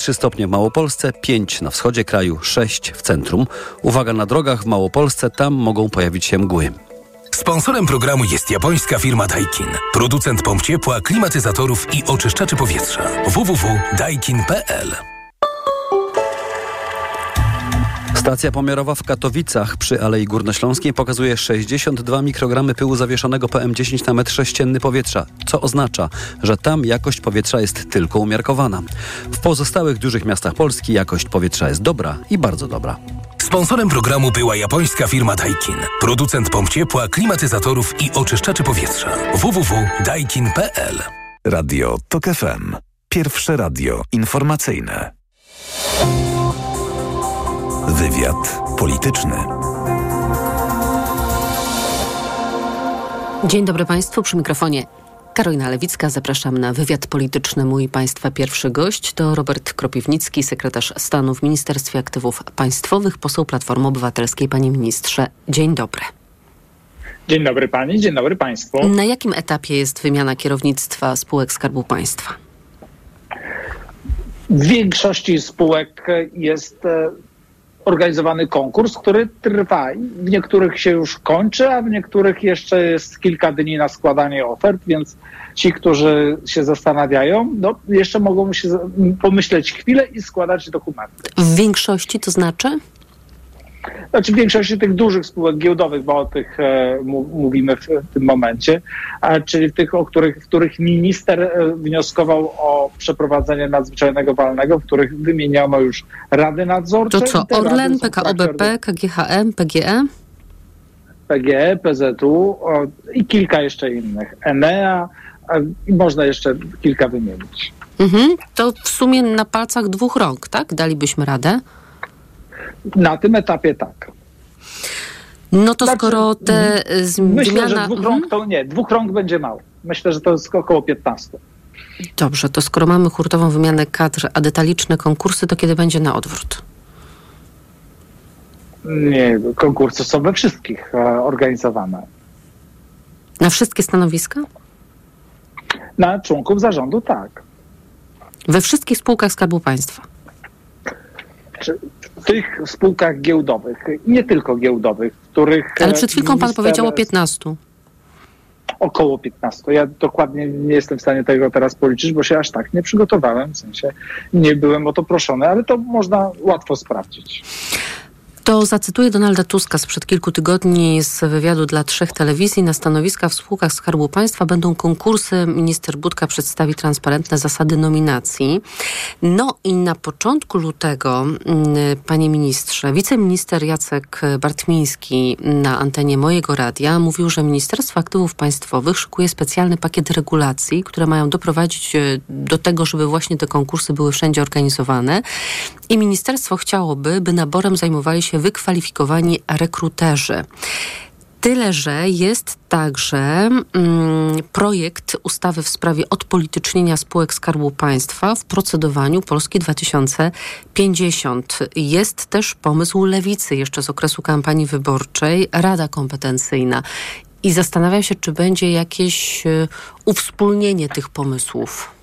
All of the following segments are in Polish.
3 stopnie w Małopolsce, 5 na wschodzie kraju, 6 w centrum. Uwaga na drogach w Małopolsce, tam mogą pojawić się mgły. Sponsorem programu jest japońska firma Daikin. Producent pomp ciepła, klimatyzatorów i oczyszczaczy powietrza. www.daikin.pl Stacja pomiarowa w Katowicach przy Alei Górnośląskiej pokazuje 62 mikrogramy pyłu zawieszonego PM10 na metr sześcienny powietrza, co oznacza, że tam jakość powietrza jest tylko umiarkowana. W pozostałych dużych miastach Polski jakość powietrza jest dobra i bardzo dobra. Sponsorem programu była japońska firma Daikin. Producent pomp ciepła, klimatyzatorów i oczyszczaczy powietrza. www.daikin.pl Radio TOK FM. Pierwsze radio informacyjne. Wywiad polityczny. Dzień dobry Państwu, przy mikrofonie Karolina Lewicka. Zapraszam na wywiad polityczny. Mój Państwa pierwszy gość to Robert Kropiwnicki, sekretarz stanu w Ministerstwie Aktywów Państwowych, poseł Platformy Obywatelskiej. Panie ministrze, dzień dobry. Dzień dobry Pani, dzień dobry Państwu. Na jakim etapie jest wymiana kierownictwa spółek Skarbu Państwa? W większości spółek jest e, organizowany konkurs, który trwa. W niektórych się już kończy, a w niektórych jeszcze jest kilka dni na składanie ofert, więc ci, którzy się zastanawiają, no, jeszcze mogą się pomyśleć chwilę i składać dokumenty. W większości to znaczy? Znaczy w większości tych dużych spółek giełdowych, bo o tych e, mówimy w, w, tym momencie, a, czyli tych, o których, w których minister e, wnioskował o przeprowadzenie nadzwyczajnego walnego, w których wymieniono już rady nadzorcze. To co, Orlen, PKO BP, KGHM, PGE? PGE, PZU o, i kilka jeszcze innych. Enea i można jeszcze kilka wymienić. Mhm. To w sumie na palcach dwóch rąk, tak? Dalibyśmy radę? Na tym etapie tak. No to znaczy, skoro te zmiana... Myślę, że dwóch rąk to nie, dwóch rąk będzie mało. Myślę, że to jest około 15. Dobrze, to skoro mamy hurtową wymianę kadr, a detaliczne konkursy, to kiedy będzie na odwrót? Nie, konkursy są we wszystkich e, organizowane. Na wszystkie stanowiska? Na członków zarządu tak. We wszystkich spółkach Skarbu Państwa? w tych spółkach giełdowych, nie tylko giełdowych, w których. Ale przed chwilką pan powiedział o 15. Około 15. Ja dokładnie nie jestem w stanie tego teraz policzyć, bo się aż tak nie przygotowałem, w sensie nie byłem o to proszony, ale to można łatwo sprawdzić. To zacytuję Donalda Tuska sprzed kilku tygodni z wywiadu dla trzech telewizji. Na stanowiska w spółkach Skarbu Państwa będą konkursy. Minister Budka przedstawi transparentne zasady nominacji. No i na początku lutego, mm, panie ministrze, wiceminister Jacek Bartmiński na antenie mojego radia mówił, że Ministerstwo Aktywów Państwowych szykuje specjalny pakiet regulacji, które mają doprowadzić e, do tego, żeby właśnie te konkursy były wszędzie organizowane. I ministerstwo chciałoby, by naborem zajmowali się wykwalifikowani rekruterzy. Tyle, że jest także mm, projekt ustawy w sprawie odpolitycznienia spółek Skarbu Państwa w procedowaniu Polski 2050. Jest też pomysł lewicy jeszcze z okresu kampanii wyborczej, Rada Kompetencyjna. I zastanawiam się, czy będzie jakieś y, uwspólnienie tych pomysłów.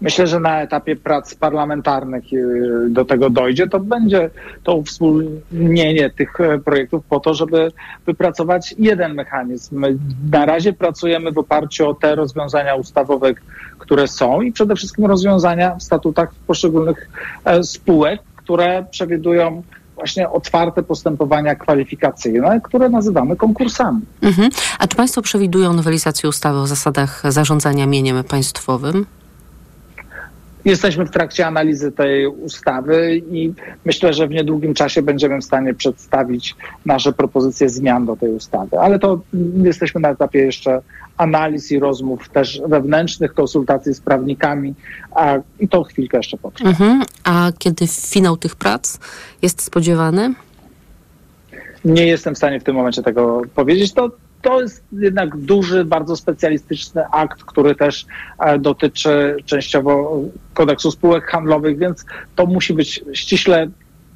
Myślę, że na etapie prac parlamentarnych y, do tego dojdzie, to będzie to uwspólnienie tych e, projektów po to, żeby wypracować jeden mechanizm. My na razie pracujemy w oparciu o te rozwiązania ustawowe, które są i przede wszystkim rozwiązania w statutach poszczególnych e, spółek, które przewidują właśnie otwarte postępowania kwalifikacyjne, które nazywamy konkursami. Mhm. A czy Państwo przewidują nowelizację ustawy o zasadach zarządzania mieniem państwowym? Jesteśmy w trakcie analizy tej ustawy i myślę, że w niedługim czasie będziemy w stanie przedstawić nasze propozycje zmian do tej ustawy. Ale to jesteśmy na etapie jeszcze analiz i rozmów też wewnętrznych, konsultacji z prawnikami a, i to chwilkę jeszcze potrwa. Mhm. A kiedy finał tych prac jest spodziewany? Nie jestem w stanie w tym momencie tego powiedzieć. To to jest jednak duży, bardzo specjalistyczny akt, który też e, dotyczy częściowo kodeksu spółek handlowych, więc to musi być ściśle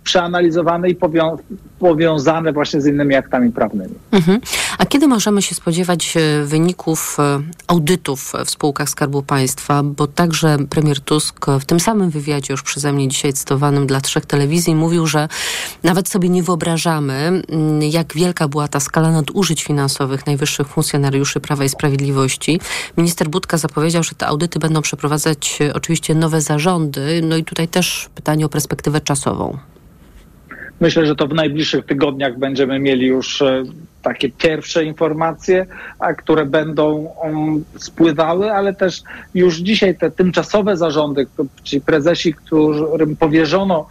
przeanalizowane i powią powiązane właśnie z innymi aktami prawnymi. Mhm. A kiedy możemy się spodziewać e, wyników e, audytów w spółkach Skarbu Państwa? Bo także premier Tusk w tym samym wywiadzie, już przeze mnie dzisiaj cytowanym dla trzech telewizji, mówił, że nawet sobie nie wyobrażamy, mm, jak wielka była ta skala nadużyć finansowych najwyższych funkcjonariuszy Prawa i Sprawiedliwości. Minister Budka zapowiedział, że te audyty będą przeprowadzać e, oczywiście nowe zarządy. No i tutaj też pytanie o perspektywę czasową. Myślę, że to w najbliższych tygodniach będziemy mieli już e, takie pierwsze informacje, które będą um, spływały, ale też już dzisiaj te tymczasowe zarządy, czyli prezesi, którym powierzono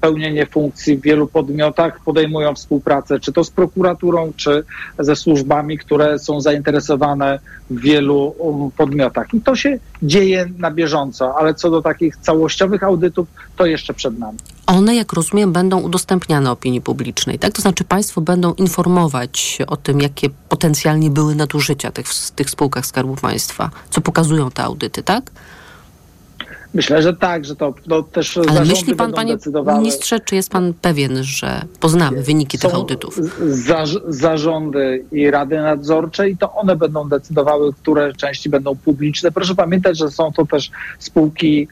pełnienie funkcji w wielu podmiotach, podejmują współpracę, czy to z prokuraturą, czy ze służbami, które są zainteresowane w wielu um, podmiotach. I to się dzieje na bieżąco, ale co do takich całościowych audytów, to jeszcze przed nami. One, jak rozumiem, będą udostępniane opinii publicznej, tak? To znaczy państwo będą informować o tym, jakie potencjalnie były nadużycia tych, w tych spółkach Skarbu Państwa, co pokazują te audyty, tak? Myślę, że tak, że to, to też Ale myśli pan, panie decydowały. ministrze, czy jest pan pewien, że poznamy wyniki Są tych audytów? Za, zarządy i rady nadzorcze i to one będą decydowały, które części będą publiczne. Proszę pamiętać, że są to też spółki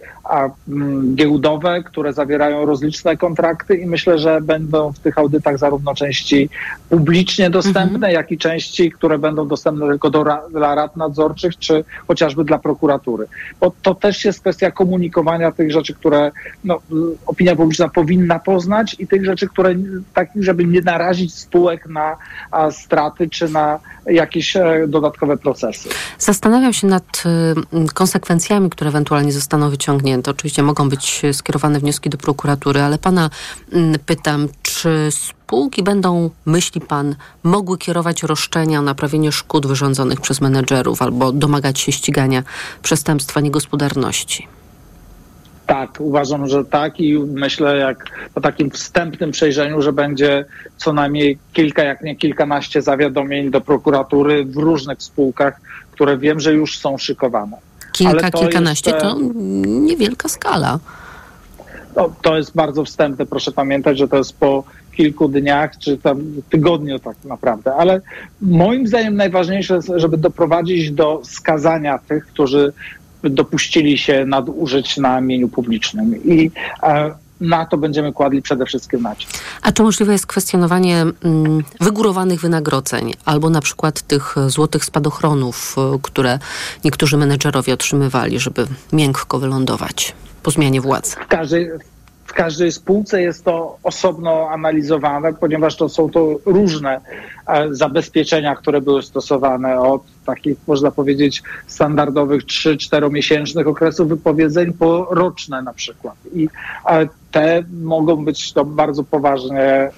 giełdowe, które zawierają rozliczne kontrakty i myślę, że będą w tych audytach zarówno części publicznie dostępne, mhm. jak i części, które będą dostępne tylko do, dla rad nadzorczych, czy chociażby dla prokuratury. Bo to też jest kwestia komunikowania tych rzeczy, które no, opinia publiczna powinna poznać i tych rzeczy, które tak, żeby nie narazić spółek na a, straty czy na jakieś e, dodatkowe procesy. Zastanawiam się nad y, konsekwencjami, które ewentualnie zostaną wyciągnięte. Oczywiście mogą być skierowane wnioski do prokuratury, ale pana y, pytam, czy spółki będą, myśli pan, mogły kierować roszczenia o naprawienie szkód wyrządzonych przez menedżerów albo domagać się ścigania przestępstwa niegospodarności? Tak, uważam, że tak i myślę, jak po takim wstępnym przejrzeniu, że będzie co najmniej kilka, jak nie kilkanaście zawiadomień do prokuratury w różnych spółkach, które wiem, że już są szykowane. Kilka, to kilkanaście jest, to niewielka skala. To, to jest bardzo wstępne, proszę pamiętać, że to jest po kilku dniach, czy tam tygodniu tak naprawdę. Ale moim zdaniem najważniejsze jest, żeby doprowadzić do skazania tych, którzy dopuścili się nadużyć na mieniu publicznym. I e, na to będziemy kładli przede wszystkim nacisk. A czy możliwe jest kwestionowanie mm, wygórowanych wynagrodzeń albo na przykład tych złotych spadochronów, e, które niektórzy menedżerowie otrzymywali, żeby miękko wylądować po zmianie władzy? W każdej, każdej spółce jest to osobno analizowane, ponieważ to są to różne e, zabezpieczenia, które były stosowane od takich, można powiedzieć, standardowych 3-4 miesięcznych okresów wypowiedzeń po roczne na przykład. I e, te mogą być to bardzo poważnie e,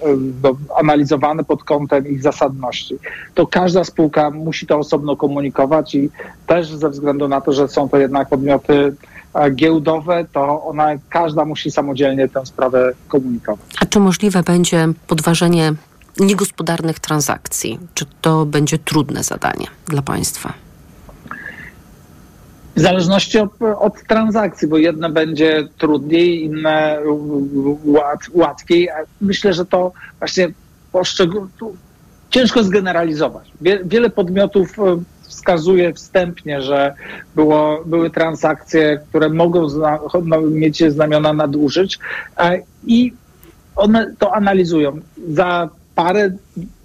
analizowane pod kątem ich zasadności. To każda spółka musi to osobno komunikować i też ze względu na to, że są to jednak podmioty giełdowe, to ona każda musi samodzielnie tę sprawę komunikować. A czy możliwe będzie podważenie niegospodarnych transakcji? Czy to będzie trudne zadanie dla państwa? W zależności od, od, transakcji, bo jedne będzie trudniej, inne łat, łatwiej. Myślę, że to właśnie poszczególne. Ciężko zgeneralizować. Wiele podmiotów wskazuje wstępnie, że było, były transakcje, które mogą zna, no, mieć znamiona nadużyć i one to analizują. Za parę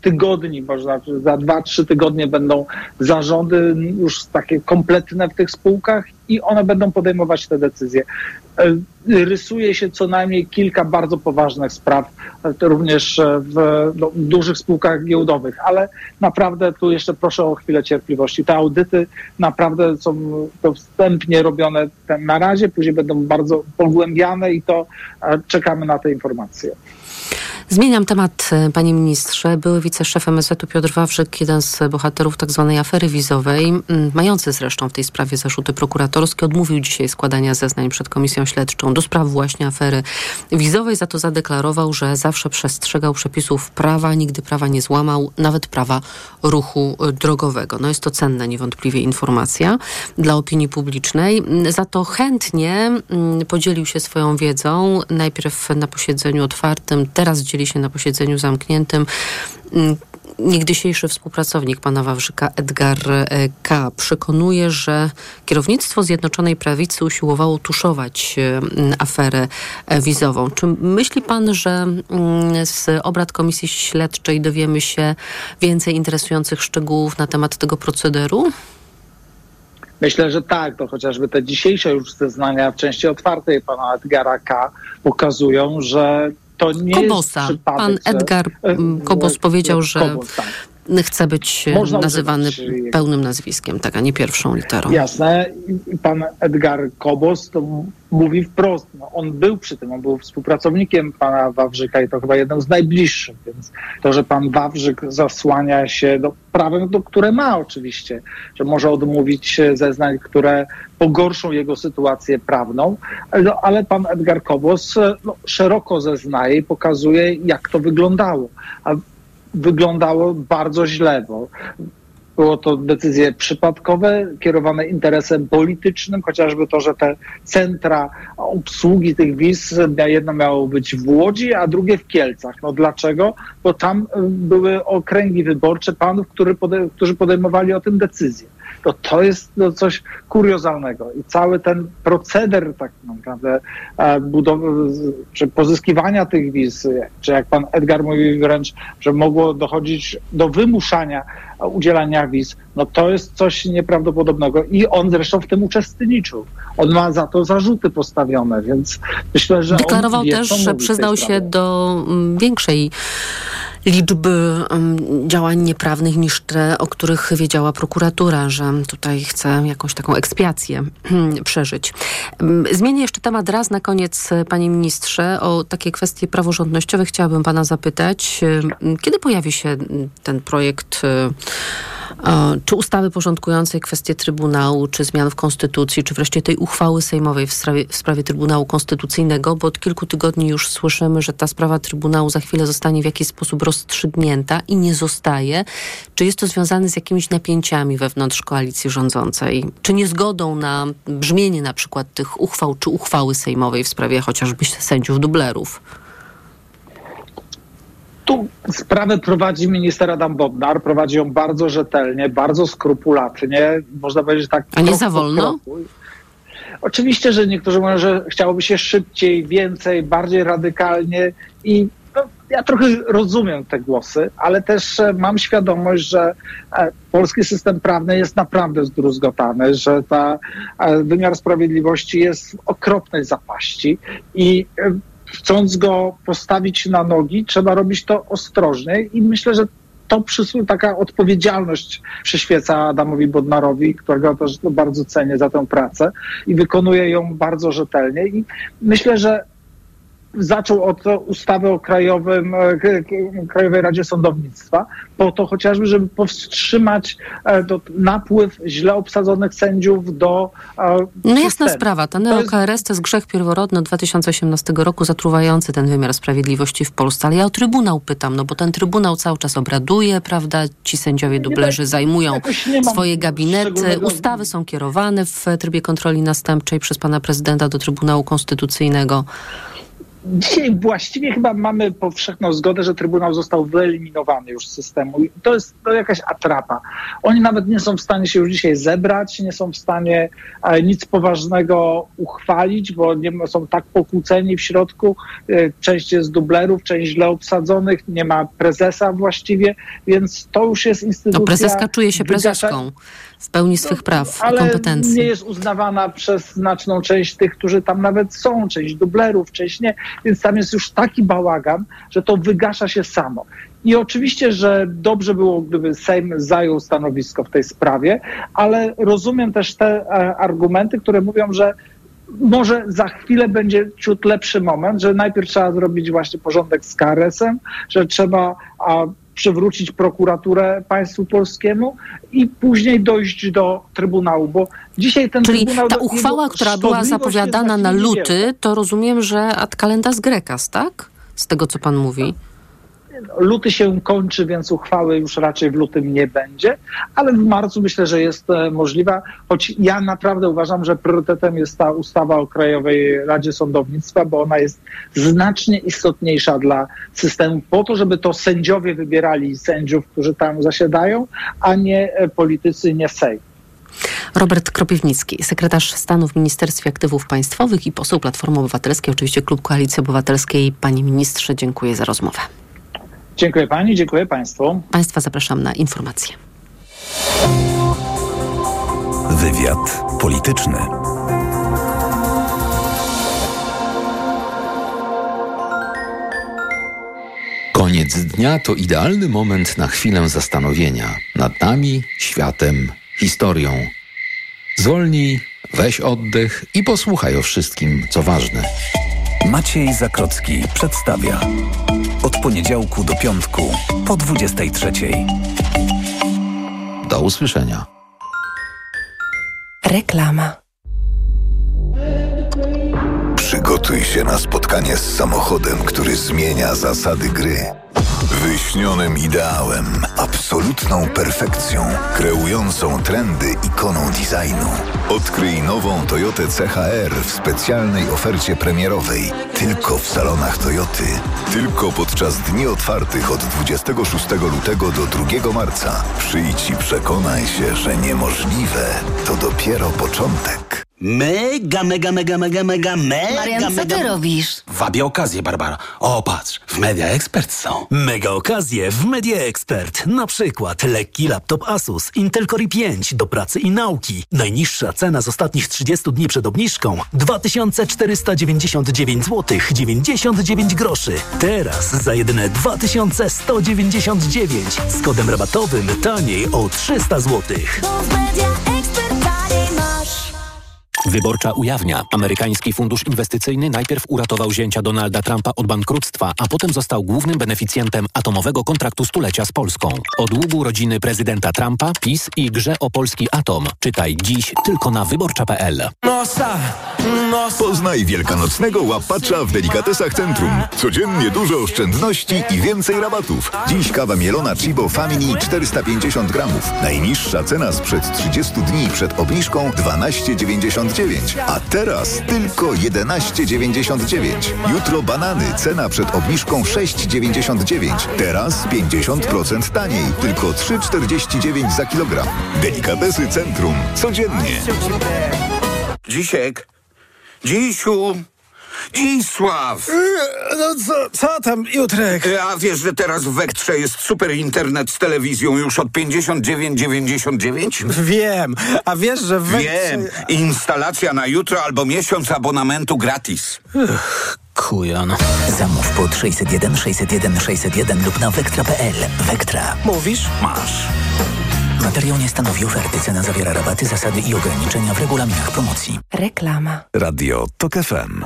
tygodni, można za dwa, trzy tygodnie będą zarządy już takie kompletne w tych spółkach i one będą podejmować te decyzje. E, rysuje się co najmniej kilka bardzo poważnych spraw, e, również e, w no, dużych spółkach giełdowych, ale naprawdę tu jeszcze proszę o chwilę cierpliwości. Te audyty naprawdę są to wstępnie robione na razie, później będą bardzo pogłębiane i to czekamy na te informacje. Zmieniam temat, e, panie ministrze. Były wiceszef MSZ-u Piotr Wawrzyk, jeden z bohaterów tzw. Tak afery wizowej, mający zresztą w tej sprawie zarzuty prokuratorskie, odmówił dzisiaj składania zeznań przed komisją śledczą do spraw właśnie afery wizowej. Za to zadeklarował, że zawsze przestrzegał przepisów prawa, nigdy prawa nie złamał, nawet prawa ruchu e, drogowego. No jest to cenna niewątpliwie informacja dla opinii publicznej. Za to chętnie podzielił się swoją wiedzą, najpierw na posiedzeniu otwartym, teraz dzieli się na posiedzeniu zamkniętym mm, niegdysiejszy współpracownik pana Wawrzyka Edgar e, K. przekonuje, że kierownictwo Zjednoczonej Prawicy usiłowało tuszować e, aferę e, wizową. Czy myśli pan, że mm, z obrad Komisji Śledczej dowiemy się więcej interesujących szczegółów na temat tego procederu? Myślę, że tak, to chociażby te dzisiejsze już zeznania w części otwartej pana Edgara K. pokazują, że Kobosa. Pan Edgar że, Kobos powiedział, że Kobos, tak chce być Można nazywany pełnym nazwiskiem, tak, a nie pierwszą literą. Jasne. Pan Edgar Kobos to mówi wprost. No, on był przy tym, on był współpracownikiem pana Wawrzyka i to chyba jeden z najbliższych, więc to, że pan Wawrzyk zasłania się do prawem, do które ma oczywiście, że może odmówić zeznań, które pogorszą jego sytuację prawną, no, ale pan Edgar Kobos no, szeroko zeznaje i pokazuje, jak to wyglądało. A wyglądało bardzo źle, bo było to decyzje przypadkowe, kierowane interesem politycznym, chociażby to, że te centra obsługi tych wiz, jedno miało być w Łodzi, a drugie w Kielcach. No dlaczego? Bo tam były okręgi wyborcze panów, którzy podejmowali o tym decyzje to to jest no, coś kuriozalnego. I cały ten proceder tak naprawdę e, budowy, czy pozyskiwania tych wiz, czy jak pan Edgar mówi wręcz, że mogło dochodzić do wymuszania udzielania wiz, no to jest coś nieprawdopodobnego i on zresztą w tym uczestniczył. On ma za to zarzuty postawione, więc myślę, że Deklarował wie, też, że przyznał się do mm, większej liczby działań nieprawnych niż te, o których wiedziała prokuratura, że tutaj chce jakąś taką ekspiację przeżyć. Zmienię jeszcze temat raz na koniec, panie ministrze, o takie kwestie praworządnościowe chciałabym pana zapytać. Kiedy pojawi się ten projekt czy ustawy porządkującej kwestie Trybunału, czy zmian w Konstytucji, czy wreszcie tej uchwały sejmowej w sprawie, w sprawie Trybunału Konstytucyjnego, bo od kilku tygodni już słyszymy, że ta sprawa Trybunału za chwilę zostanie w jakiś sposób rozstrzygnięta i nie zostaje. Czy jest to związane z jakimiś napięciami wewnątrz koalicji rządzącej? Czy niezgodą na brzmienie na przykład tych uchwał, czy uchwały sejmowej w sprawie chociażby sędziów dublerów? Tu sprawę prowadzi minister Adam Bodnar, prowadzi ją bardzo rzetelnie, bardzo skrupulatnie, można powiedzieć tak. A nie za wolno? Oczywiście, że niektórzy mówią, że chciałoby się szybciej, więcej, bardziej radykalnie i no, ja trochę rozumiem te głosy, ale też e, mam świadomość, że e, polski system prawny jest naprawdę zdruzgotany, że ta e, wymiar sprawiedliwości jest w okropnej zapaści i chcąc go postawić na nogi, trzeba robić to ostrożnie i myślę, że to przysłu, taka odpowiedzialność przyświeca Adamowi Bodnarowi, którego też bardzo cenię za tę pracę i wykonuje ją bardzo rzetelnie. I myślę, że zaczął od ustawy o Krajowym, e, Krajowej Radzie Sądownictwa, po to chociażby, żeby powstrzymać e, napływ źle obsadzonych sędziów do e, No jasna sprawa, ten neo-KRS to jest grzech pierworodny od 2018 roku zatruwający ten wymiar sprawiedliwości w Polsce, ale ja o Trybunał pytam, no bo ten Trybunał cały czas obraduje, prawda, ci sędziowie dublerzy zajmują swoje gabinety, ustawy są kierowane w trybie kontroli następczej przez pana prezydenta do Trybunału Konstytucyjnego. Dzisiaj właściwie chyba mamy powszechną zgodę, że Trybunał został wyeliminowany już z systemu. I to jest to jakaś atrapa. Oni nawet nie są w stanie się już dzisiaj zebrać, nie są w stanie e, nic poważnego uchwalić, bo nie, są tak pokłóceni w środku. E, część jest dublerów, część źle obsadzonych, nie ma prezesa właściwie, więc to już jest instytucja... To prezeska czuje się prezeską w pełni swych praw no, i kompetencji. nie jest uznawana przez znaczną część tych, którzy tam nawet są, część dublerów, część nie, więc tam jest już taki bałagan, że to wygasza się samo. I oczywiście, że dobrze było, gdyby Sejm zajął stanowisko w tej sprawie, ale rozumiem też te e, argumenty, które mówią, że może za chwilę będzie ciut lepszy moment, że najpierw trzeba zrobić właśnie porządek z KRS-em, że trzeba a, przywrócić prokuraturę państwu polskiemu i później dojść do Trybunału, bo dzisiaj ten Czyli Trybunał... ta uchwała, która była zapowiadana na luty, to rozumiem, że ad kalendas grecas, tak? Z tego, co pan mówi. Luty się kończy, więc uchwały już raczej w lutym nie będzie, ale w marcu myślę, że jest e, możliwa, choć ja naprawdę uważam, że priorytetem jest ta ustawa o Krajowej Radzie Sądownictwa, bo ona jest znacznie istotniejsza dla systemu, po to, żeby to sędziowie wybierali sędziów, którzy tam zasiadają, a nie e, politycy, nie Sejm. Robert Kropiwnicki, sekretarz stanu w Ministerstwie Aktywów Państwowych i poseł Platformy Obywatelskiej, oczywiście Klub Koalicji Obywatelskiej. Panie ministrze, dziękuję za rozmowę. Dziękuję pani, dziękuję państwu. Państwa zapraszam na informacje. Wywiad polityczny. Koniec dnia to idealny moment na chwilę zastanowienia nad nami, światem, historią. Zwolnij, weź oddech i posłuchaj o wszystkim, co ważne. Maciej Zakrocki przedstawia. Od poniedziałku do piątku po 23. Do usłyszenia. Reklama. Przygotuj się na spotkanie z samochodem, który zmienia zasady gry. Wyśnionym ideałem, absolutną perfekcją, kreującą trendy ikoną designu. Odkryj nową Toyotę CHR w specjalnej ofercie premierowej. Tylko w salonach Toyoty. Tylko podczas dni otwartych od 26 lutego do 2 marca. Przyjdź i przekonaj się, że niemożliwe to dopiero początek. Mega, mega, mega, mega, mega, mega, Marian, co mega... ty robisz? Wabie okazję, Barbara. O, patrz, w Media Expert są. Mega okazje w Media Expert. Na przykład lekki laptop Asus Intel Core i5 do pracy i nauki. Najniższa cena z ostatnich 30 dni przed obniżką 2499 zł 99 groszy. Teraz za jedyne 2199 z kodem rabatowym taniej o 300 zł. Wyborcza ujawnia. Amerykański fundusz inwestycyjny najpierw uratował zięcia Donalda Trumpa od bankructwa, a potem został głównym beneficjentem atomowego kontraktu stulecia z Polską. O długu rodziny prezydenta Trumpa, PiS i grze o polski atom. Czytaj dziś tylko na wyborcza.pl. Poznaj wielkanocnego łapacza w Delikatesach Centrum. Codziennie dużo oszczędności i więcej rabatów. Dziś kawa mielona Chibo Family 450 gramów. Najniższa cena sprzed 30 dni przed obniżką 12,99. A teraz tylko 11,99. Jutro banany. Cena przed obniżką 6,99. Teraz 50% taniej. Tylko 3,49 za kilogram. Delikatesy Centrum. Codziennie. Dzisiek, Dzisiu, Dzisław. No co, co tam, Jutrek? A wiesz, że teraz w Wektrze jest super internet z telewizją już od 59,99? Wiem, a wiesz, że w Wektrze... Wiem, instalacja na jutro albo miesiąc abonamentu gratis. Ech, kujon. Zamów pod 601 601 601 lub na wektra.pl. Wektra. Mówisz? Masz. Materiał nie stanowi oferty. Cena zawiera rabaty, zasady i ograniczenia w regulaminach promocji. Reklama. Radio TOK FM.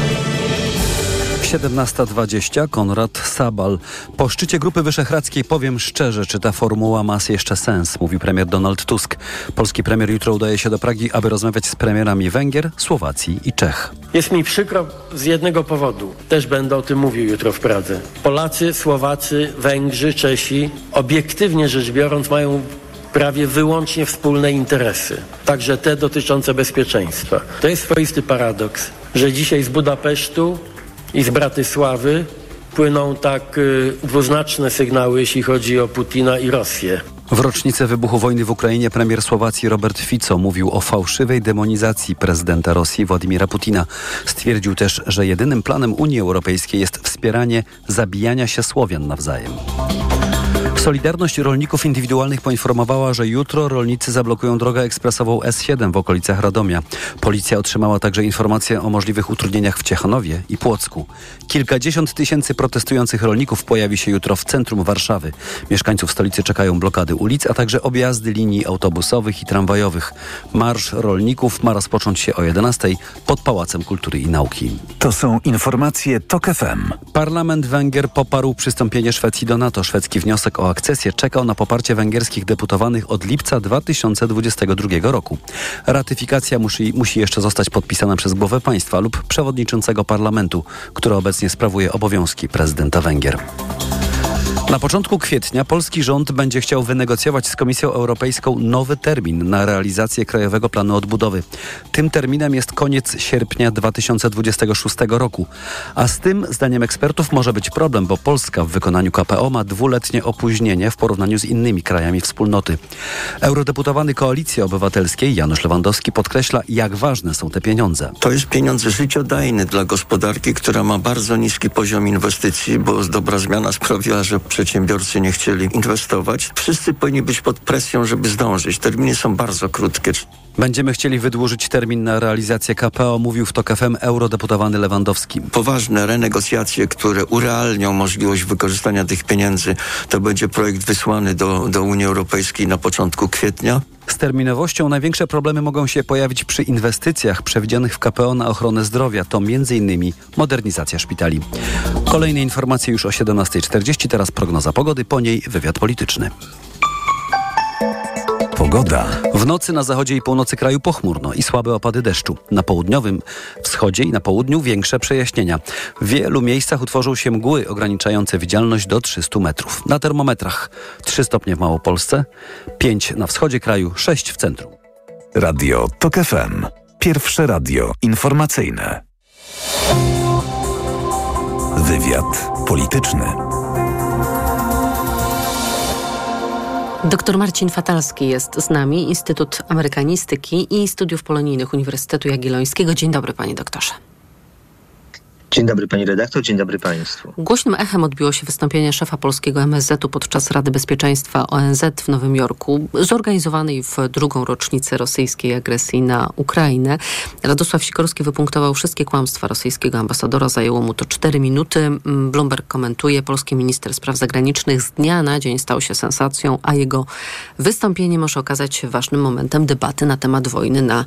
17.20 Konrad Sabal. Po szczycie Grupy Wyszehradzkiej powiem szczerze, czy ta formuła ma jeszcze sens, mówi premier Donald Tusk. Polski premier jutro udaje się do Pragi, aby rozmawiać z premierami Węgier, Słowacji i Czech. Jest mi przykro z jednego powodu. Też będę o tym mówił jutro w Pradze. Polacy, Słowacy, Węgrzy, Czesi, obiektywnie rzecz biorąc, mają prawie wyłącznie wspólne interesy, także te dotyczące bezpieczeństwa. To jest swoisty paradoks, że dzisiaj z Budapesztu i z Bratysławy płyną tak y, dwuznaczne sygnały, jeśli chodzi o Putina i Rosję. W rocznicę wybuchu wojny w Ukrainie premier Słowacji Robert Fico mówił o fałszywej demonizacji prezydenta Rosji Władimira Putina. Stwierdził też, że jedynym planem Unii Europejskiej jest wspieranie zabijania się Słowian nawzajem. Solidarność Rolników Indywidualnych poinformowała, że jutro rolnicy zablokują drogę ekspresową S7 w okolicach Radomia. Policja otrzymała także informacje o możliwych utrudnieniach w Ciechanowie i Płocku. Kilkadziesiąt tysięcy protestujących rolników pojawi się jutro w centrum Warszawy. Mieszkańców stolicy czekają blokady ulic, a także objazdy linii autobusowych i tramwajowych. Marsz rolników ma rozpocząć się o 11 pod Pałacem Kultury i Nauki. To są informacje TOK FM. Parlament Węgier poparł przystąpienie Szwecji do NATO. Szwedzki wniosek o akcesję czekał na poparcie węgierskich deputowanych od lipca 2022 roku. Ratyfikacja musi, musi jeszcze zostać podpisana przez głowę państwa lub przewodniczącego parlamentu, który obecnie sprawuje obowiązki prezydenta Węgier. Na początku kwietnia polski rząd będzie chciał wynegocjować z Komisją Europejską nowy termin na realizację Krajowego Planu Odbudowy. Tym terminem jest koniec sierpnia 2026 roku. A z tym, zdaniem ekspertów, może być problem, bo Polska w wykonaniu KPO ma dwuletnie opóźnienie w porównaniu z innymi krajami wspólnoty. Eurodeputowany Koalicji Obywatelskiej Janusz Lewandowski podkreśla, jak ważne są te pieniądze. To jest pieniądz życiodajny dla gospodarki, która ma bardzo niski poziom inwestycji, bo dobra zmiana sprawiła, że przedsiębiorcy nie chcieli inwestować. Wszyscy powinni być pod presją, żeby zdążyć. Terminy są bardzo krótkie. Będziemy chcieli wydłużyć termin na realizację KPO, mówił w TOK FM eurodeputowany Lewandowski. Poważne renegocjacje, które urealnią możliwość wykorzystania tych pieniędzy, to będzie projekt wysłany do, do Unii Europejskiej na początku kwietnia. Z terminowością największe problemy mogą się pojawić przy inwestycjach przewidzianych w KPO na ochronę zdrowia. To m.in. modernizacja szpitali. Kolejne informacje już o 17.40, teraz prognoza pogody, po niej wywiad polityczny. Pogoda. W nocy na zachodzie i północy kraju pochmurno i słabe opady deszczu. Na południowym wschodzie i na południu większe przejaśnienia. W wielu miejscach utworzą się mgły ograniczające widzialność do 300 metrów. Na termometrach 3 stopnie w Małopolsce, 5 na wschodzie kraju, 6 w centrum. Radio TOK FM. Pierwsze radio informacyjne. Wywiad polityczny. Doktor Marcin Fatalski jest z nami, Instytut Amerykanistyki i Studiów Polonijnych Uniwersytetu Jagiellońskiego. Dzień dobry, panie doktorze. Dzień dobry pani redaktor, dzień dobry państwu. Głośnym echem odbiło się wystąpienie szefa polskiego MSZ-u podczas Rady Bezpieczeństwa ONZ w Nowym Jorku, zorganizowanej w drugą rocznicę rosyjskiej agresji na Ukrainę. Radosław Sikorski wypunktował wszystkie kłamstwa rosyjskiego ambasadora, zajęło mu to cztery minuty. Bloomberg komentuje, polski minister spraw zagranicznych z dnia na dzień stał się sensacją, a jego wystąpienie może okazać się ważnym momentem debaty na temat wojny na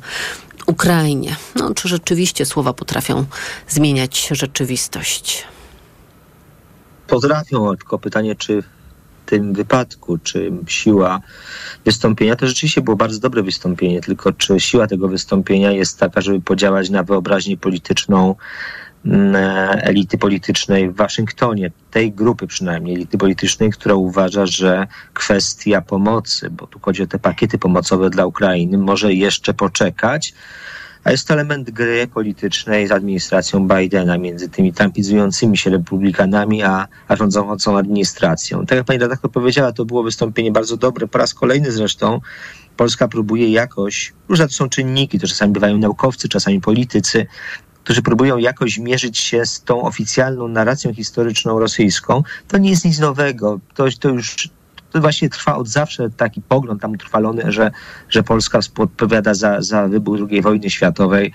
Ukrainie. No, czy rzeczywiście słowa potrafią zmieniać rzeczywistość? Potrafią, tylko pytanie, czy w tym wypadku, czy siła wystąpienia, to rzeczywiście było bardzo dobre wystąpienie, tylko czy siła tego wystąpienia jest taka, żeby podziałać na wyobraźnię polityczną elity politycznej w Waszyngtonie, tej grupy przynajmniej elity politycznej, która uważa, że kwestia pomocy, bo tu chodzi o te pakiety pomocowe dla Ukrainy, może jeszcze poczekać, a jest to element gry politycznej z administracją Bidena, między tymi tampizującymi się republikanami, a, a rządzącą administracją. Tak jak pani redaktor powiedziała, to było wystąpienie bardzo dobre, po raz kolejny zresztą Polska próbuje jakoś, różne to są czynniki, to czasami bywają naukowcy, czasami politycy, którzy próbują jakoś mierzyć się z tą oficjalną narracją historyczną rosyjską, to nie jest nic nowego. To, to już to właśnie trwa od zawsze taki pogląd tam utrwalony, że, że Polska odpowiada za, za wybuch II wojny światowej.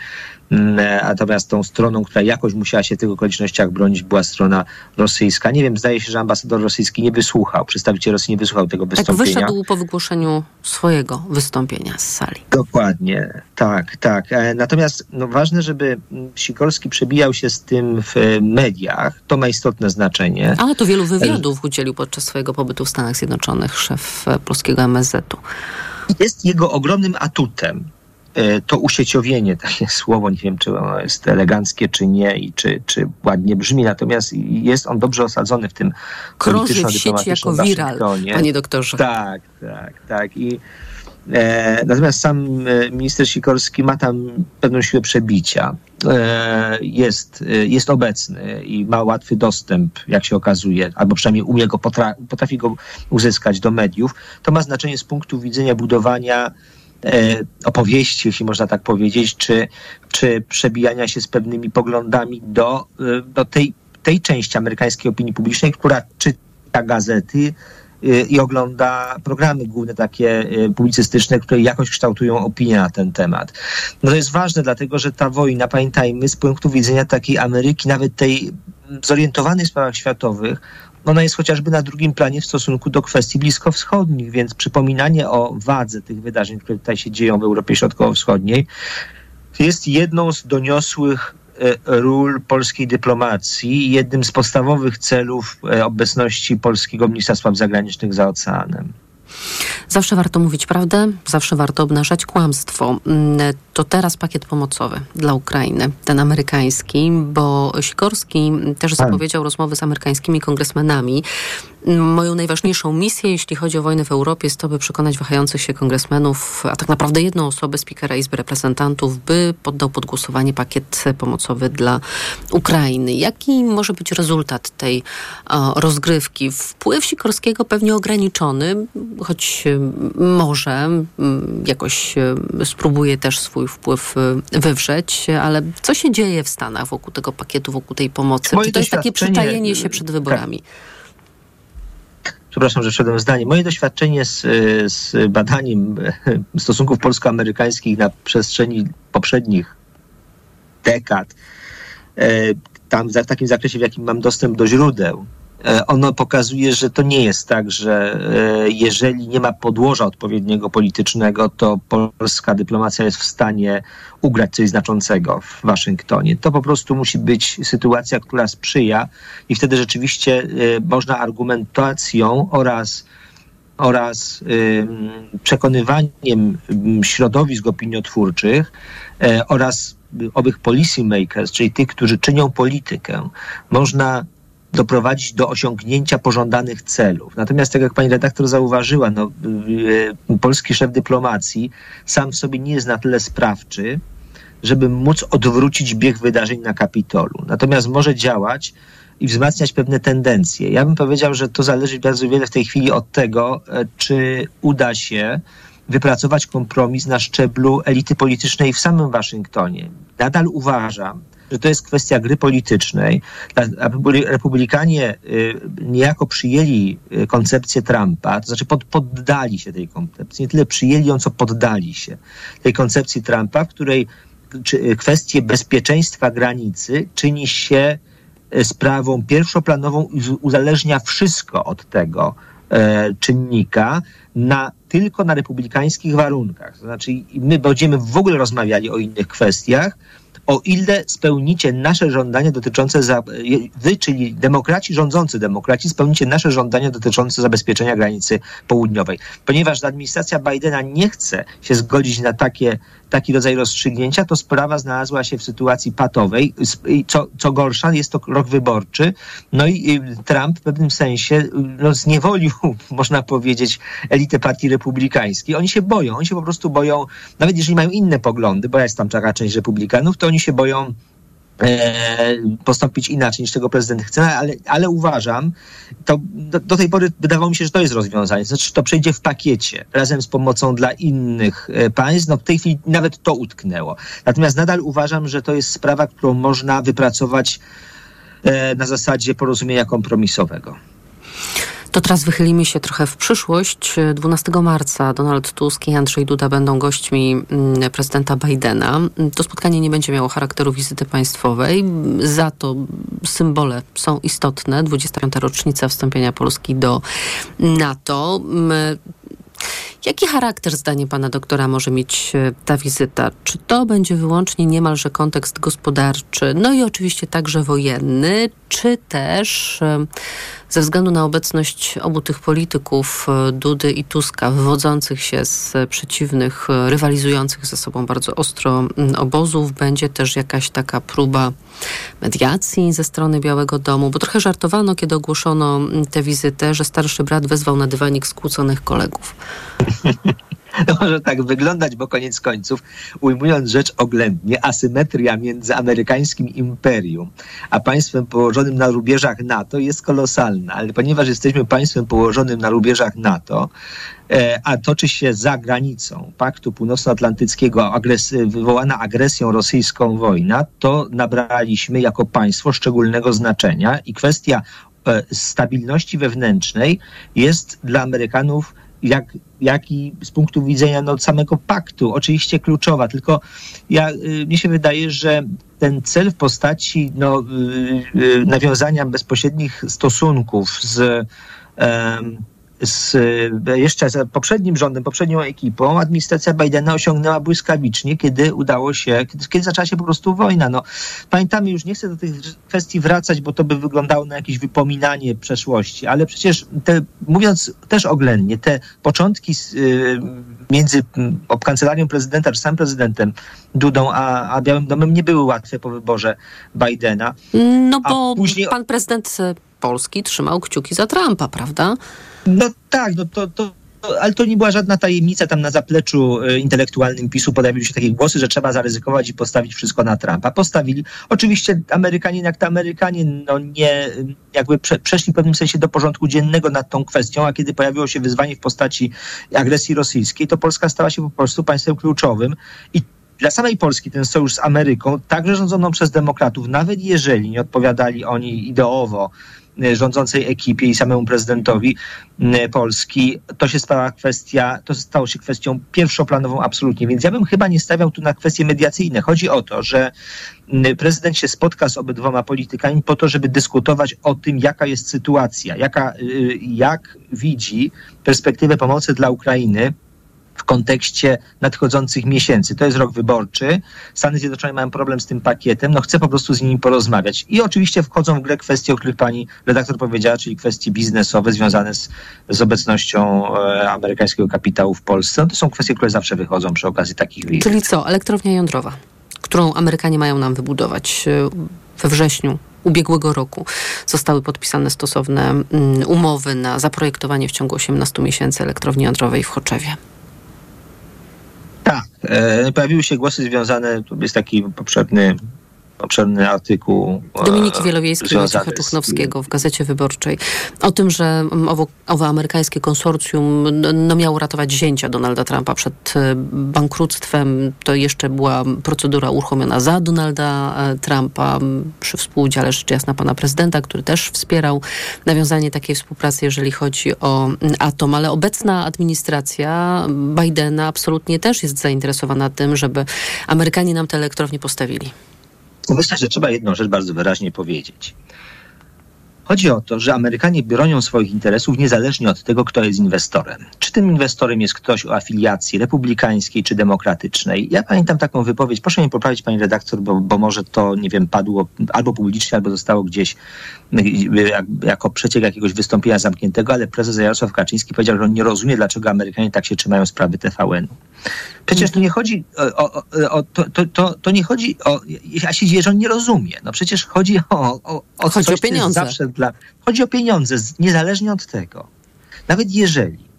Natomiast tą stroną, która jakoś musiała się w tych okolicznościach bronić, była strona rosyjska. Nie wiem, zdaje się, że ambasador rosyjski nie wysłuchał, przedstawiciel Rosji nie wysłuchał tego wystąpienia. Tak wyszedł po wygłoszeniu swojego wystąpienia z sali. Dokładnie, tak, tak. Natomiast no, ważne, żeby Sikorski przebijał się z tym w mediach. To ma istotne znaczenie. Ale to wielu wywiadów udzielił podczas swojego pobytu w Stanach Zjednoczonych szef polskiego MSZ-u. Jest jego ogromnym atutem to usieciowienie, takie słowo, nie wiem, czy ono jest eleganckie, czy nie i czy, czy ładnie brzmi, natomiast jest on dobrze osadzony w tym Krąży w sieci jako viral, panie doktorze. Tak, tak, tak. I e, natomiast sam minister Sikorski ma tam pewną siłę przebicia. E, jest, jest obecny i ma łatwy dostęp, jak się okazuje, albo przynajmniej umie go, potra potrafi go uzyskać do mediów. To ma znaczenie z punktu widzenia budowania opowieści, jeśli można tak powiedzieć, czy, czy przebijania się z pewnymi poglądami do, do tej, tej części amerykańskiej opinii publicznej, która czyta gazety y, i ogląda programy główne takie publicystyczne, które jakoś kształtują opinię na ten temat. No to jest ważne, dlatego że ta wojna, pamiętajmy, z punktu widzenia takiej Ameryki, nawet tej zorientowanej w sprawach światowych, ona jest chociażby na drugim planie w stosunku do kwestii bliskowschodnich, więc przypominanie o wadze tych wydarzeń, które tutaj się dzieją w Europie Środkowo-Wschodniej, jest jedną z doniosłych e, ról polskiej dyplomacji, jednym z podstawowych celów e, obecności polskiego ministra spraw zagranicznych za oceanem. Zawsze warto mówić prawdę, zawsze warto obnażać kłamstwo. Mm, To teraz pakiet pomocowy dla Ukrainy, ten amerykański, bo Sikorski też zapowiedział rozmowy z amerykańskimi kongresmenami. Mm, Moją najważniejszą misję, jeśli chodzi o wojnę w Europie, jest to, by przekonać wahających się kongresmenów, a tak naprawdę jedną osobę, spikera Izby Reprezentantów, by poddał pod głosowanie pakiet pomocowy dla Ukrainy. Jaki może być rezultat tej o, rozgrywki? Wpływ Sikorskiego pewnie ograniczony, choć y, może mm, jakoś y, spróbuje też swój wpływ y, wywrzeć, ale co się dzieje w Stanach wokół tego pakietu, wokół tej pomocy? Moje Czy to jest takie przyczajenie się przed wyborami? Przepraszam, że wszedłem zdanie. Moje doświadczenie z, z badaniem stosunków polsko-amerykańskich na przestrzeni poprzednich dekad, e, tam w takim zakresie, w jakim mam dostęp do źródeł, ono pokazuje, że to nie jest tak, że e, jeżeli nie ma podłoża odpowiedniego politycznego, to polska dyplomacja jest w stanie ugrać coś znaczącego w Waszyngtonie. To po prostu musi być sytuacja, która sprzyja i wtedy rzeczywiście e, można argumentacją oraz oraz przekonywaniem środowisk opiniotwórczych e, oraz owych policy makers, czyli tych, którzy czynią politykę, można doprowadzić do osiągnięcia pożądanych celów. Natomiast, tak jak pani redaktor zauważyła, no, y, y, polski szef dyplomacji sam w sobie nie jest na tyle sprawczy, żeby móc odwrócić bieg wydarzeń na Kapitolu. Natomiast może działać i wzmacniać pewne tendencje. Ja bym powiedział, że to zależy bardzo wiele w tej chwili od tego, e, czy uda się wypracować kompromis na szczeblu elity politycznej w samym Waszyngtonie. Nadal uważam, że to jest kwestia gry politycznej. Republikanie y, niejako przyjęli y, koncepcję Trumpa, to znaczy pod, poddali się tej koncepcji. Nie tyle przyjęli ją, co poddali się tej koncepcji Trumpa, w której y, kwestie bezpieczeństwa granicy czyni się sprawą pierwszoplanową i uzależnia wszystko od tego e, czynnika na, tylko na republikańskich warunkach. To znaczy my będziemy w ogóle rozmawiali o innych kwestiach, o ile spełnicie nasze żądania dotyczące, za, wy, czyli demokraci rządzący demokraci, spełnicie nasze żądania dotyczące zabezpieczenia granicy południowej. Ponieważ administracja Bidena nie chce się zgodzić na takie, taki rodzaj rozstrzygnięcia, to sprawa znalazła się w sytuacji patowej. Co, co gorsza, jest to rok wyborczy. No i y, Trump w pewnym sensie y, no, zniewolił, można powiedzieć, elitę partii republikańskiej. Oni się boją, oni się po prostu boją, nawet jeżeli mają inne poglądy, bo jest tam taka część republikanów, to oni się boją postąpić inaczej niż tego prezydent chce, ale, ale uważam, to do, do tej pory wydawało mi się, że to jest rozwiązanie. Znaczy, to przejdzie w pakiecie razem z pomocą dla innych e, państw. No w tej chwili nawet to utknęło. Natomiast nadal uważam, że to jest sprawa, którą można wypracować e, na zasadzie porozumienia kompromisowego. To teraz wychylimy się trochę w przyszłość. 12 marca Donald Tusk i Andrzej Duda będą gośćmi mm, prezydenta Bidena. To spotkanie nie będzie miało charakteru wizyty państwowej, za to symbole są istotne. 25. rocznica wstąpienia Polski do NATO. Jaki charakter, zdaniem pana doktora, może mieć e, ta wizyta? Czy to będzie wyłącznie niemalże kontekst gospodarczy, no i oczywiście także wojenny, czy też e, ze względu na obecność obu tych polityków, e, Dudy i Tuska, wywodzących się z przeciwnych, rywalizujących ze sobą bardzo ostro obozów, będzie też jakaś taka próba mediacji ze strony Białego Domu? Bo trochę żartowano, kiedy ogłoszono tę wizytę, że starszy brat wezwał na dywanik skłóconych kolegów. To może tak wyglądać, bo koniec końców, ujmując rzecz oględnie, asymetria między amerykańskim imperium a państwem położonym na rubieżach NATO jest kolosalna, ale ponieważ jesteśmy państwem położonym na rubieżach NATO, e, a toczy się za granicą Paktu Północnoatlantyckiego agres- wywołana agresją rosyjską wojna, to nabraliśmy jako państwo szczególnego znaczenia i kwestia e, stabilności wewnętrznej jest dla Amerykanów jak, jak i z punktu widzenia no, samego paktu. Oczywiście kluczowa, tylko ja, y, mnie się wydaje, że ten cel w postaci no, y, y, nawiązania bezpośrednich stosunków z z e, jeszcze z poprzednim rządem, poprzednią ekipą, administracja Bidena osiągnęła błyskawicznie, kiedy udało się, kiedy, kiedy zaczęła się po prostu wojna. No, pamiętamy, już nie chcę do tych kwestii wracać, bo to by wyglądało na jakieś wypominanie przeszłości, ale przecież te, mówiąc też oględnie, te początki z, y, między mm, kancelarią prezydenta, czy samym prezydentem Dudą, a, a Białym Domem nie były łatwe po wyborze Bidena. No bo później... pan prezydent Polski trzymał kciuki za Trumpa, prawda? No tak, no to, to, ale to nie była żadna tajemnica. Tam na zapleczu e, intelektualnym PiSu pojawiły się takie głosy, że trzeba zaryzykować i postawić wszystko na Trumpa. Postawili. Oczywiście Amerykanie, jak to Amerykanie, no nie, jakby prze, przeszli w pewnym sensie do porządku dziennego nad tą kwestią, a kiedy pojawiło się wyzwanie w postaci agresji rosyjskiej, to Polska stała się po prostu państwem kluczowym i dla samej Polski ten sojusz z Ameryką, także rządzoną przez demokratów, nawet jeżeli nie odpowiadali oni ideowo rządzącej ekipie i samemu prezydentowi Polski, to się stała kwestia, to stało się kwestią pierwszoplanową absolutnie. Więc ja bym chyba nie stawiał tu na kwestie mediacyjne. Chodzi o to, że prezydent się spotka z obydwoma politykami po to, żeby dyskutować o tym, jaka jest sytuacja, jaka, y, jak widzi perspektywę pomocy dla Ukrainy w kontekście nadchodzących miesięcy. To jest rok wyborczy. Stany Zjednoczone mają problem z tym pakietem. No chcę po prostu z nimi porozmawiać. I oczywiście wchodzą w grę kwestie, o których pani redaktor powiedziała, czyli kwestie biznesowe związane z, z obecnością e, amerykańskiego kapitału w Polsce. No to są kwestie, które zawsze wychodzą przy okazji takich wizyt. Czyli co? Elektrownia jądrowa, którą Amerykanie mają nam wybudować e, we wrześniu ubiegłego roku zostały podpisane stosowne mm, umowy na zaprojektowanie w ciągu 18 miesięcy elektrowni jądrowej w Choczewie. Tak. E, pojawiły się głosy związane, tu jest taki poprzedni obszerny artykuł. E, Dominiki Wielowiejskiej i Wojciecha Tuchnowskiego w Gazecie Wyborczej o tym, że owo, owe amerykańskie konsorcjum no, miało ratować zięcia Donalda Trumpa przed e, bankructwem. To jeszcze była procedura uruchomiona za Donalda e, Trumpa przy współudziale rzecz jasna pana prezydenta, który też wspierał nawiązanie takiej współpracy, jeżeli chodzi o atom, ale obecna administracja Bidena absolutnie też jest zainteresowana tym, żeby Amerykanie nam te elektrownie postawili. Myślę, że trzeba jedną rzecz bardzo wyraźnie powiedzieć. Chodzi o to, że Amerykanie bronią swoich interesów niezależnie od tego, kto jest inwestorem. Czy tym inwestorem jest ktoś o afiliacji republikańskiej czy demokratycznej? Ja pamiętam taką wypowiedź, proszę mnie poprawić, pani redaktor, bo, bo może to, nie wiem, padło albo publicznie, albo zostało gdzieś jak, jako przeciek jakiegoś wystąpienia zamkniętego, ale prezes Jarosław Kaczyński powiedział, że on nie rozumie, dlaczego Amerykanie tak się trzymają sprawy TVN-u. Przecież to nie chodzi o, o, o to, to, to, to, nie chodzi o, ja się dzieje, że on nie rozumie. No przecież chodzi o, o, o chodzi coś, o pieniądze. Zawsze dla, chodzi o pieniądze, niezależnie od tego. Nawet jeżeli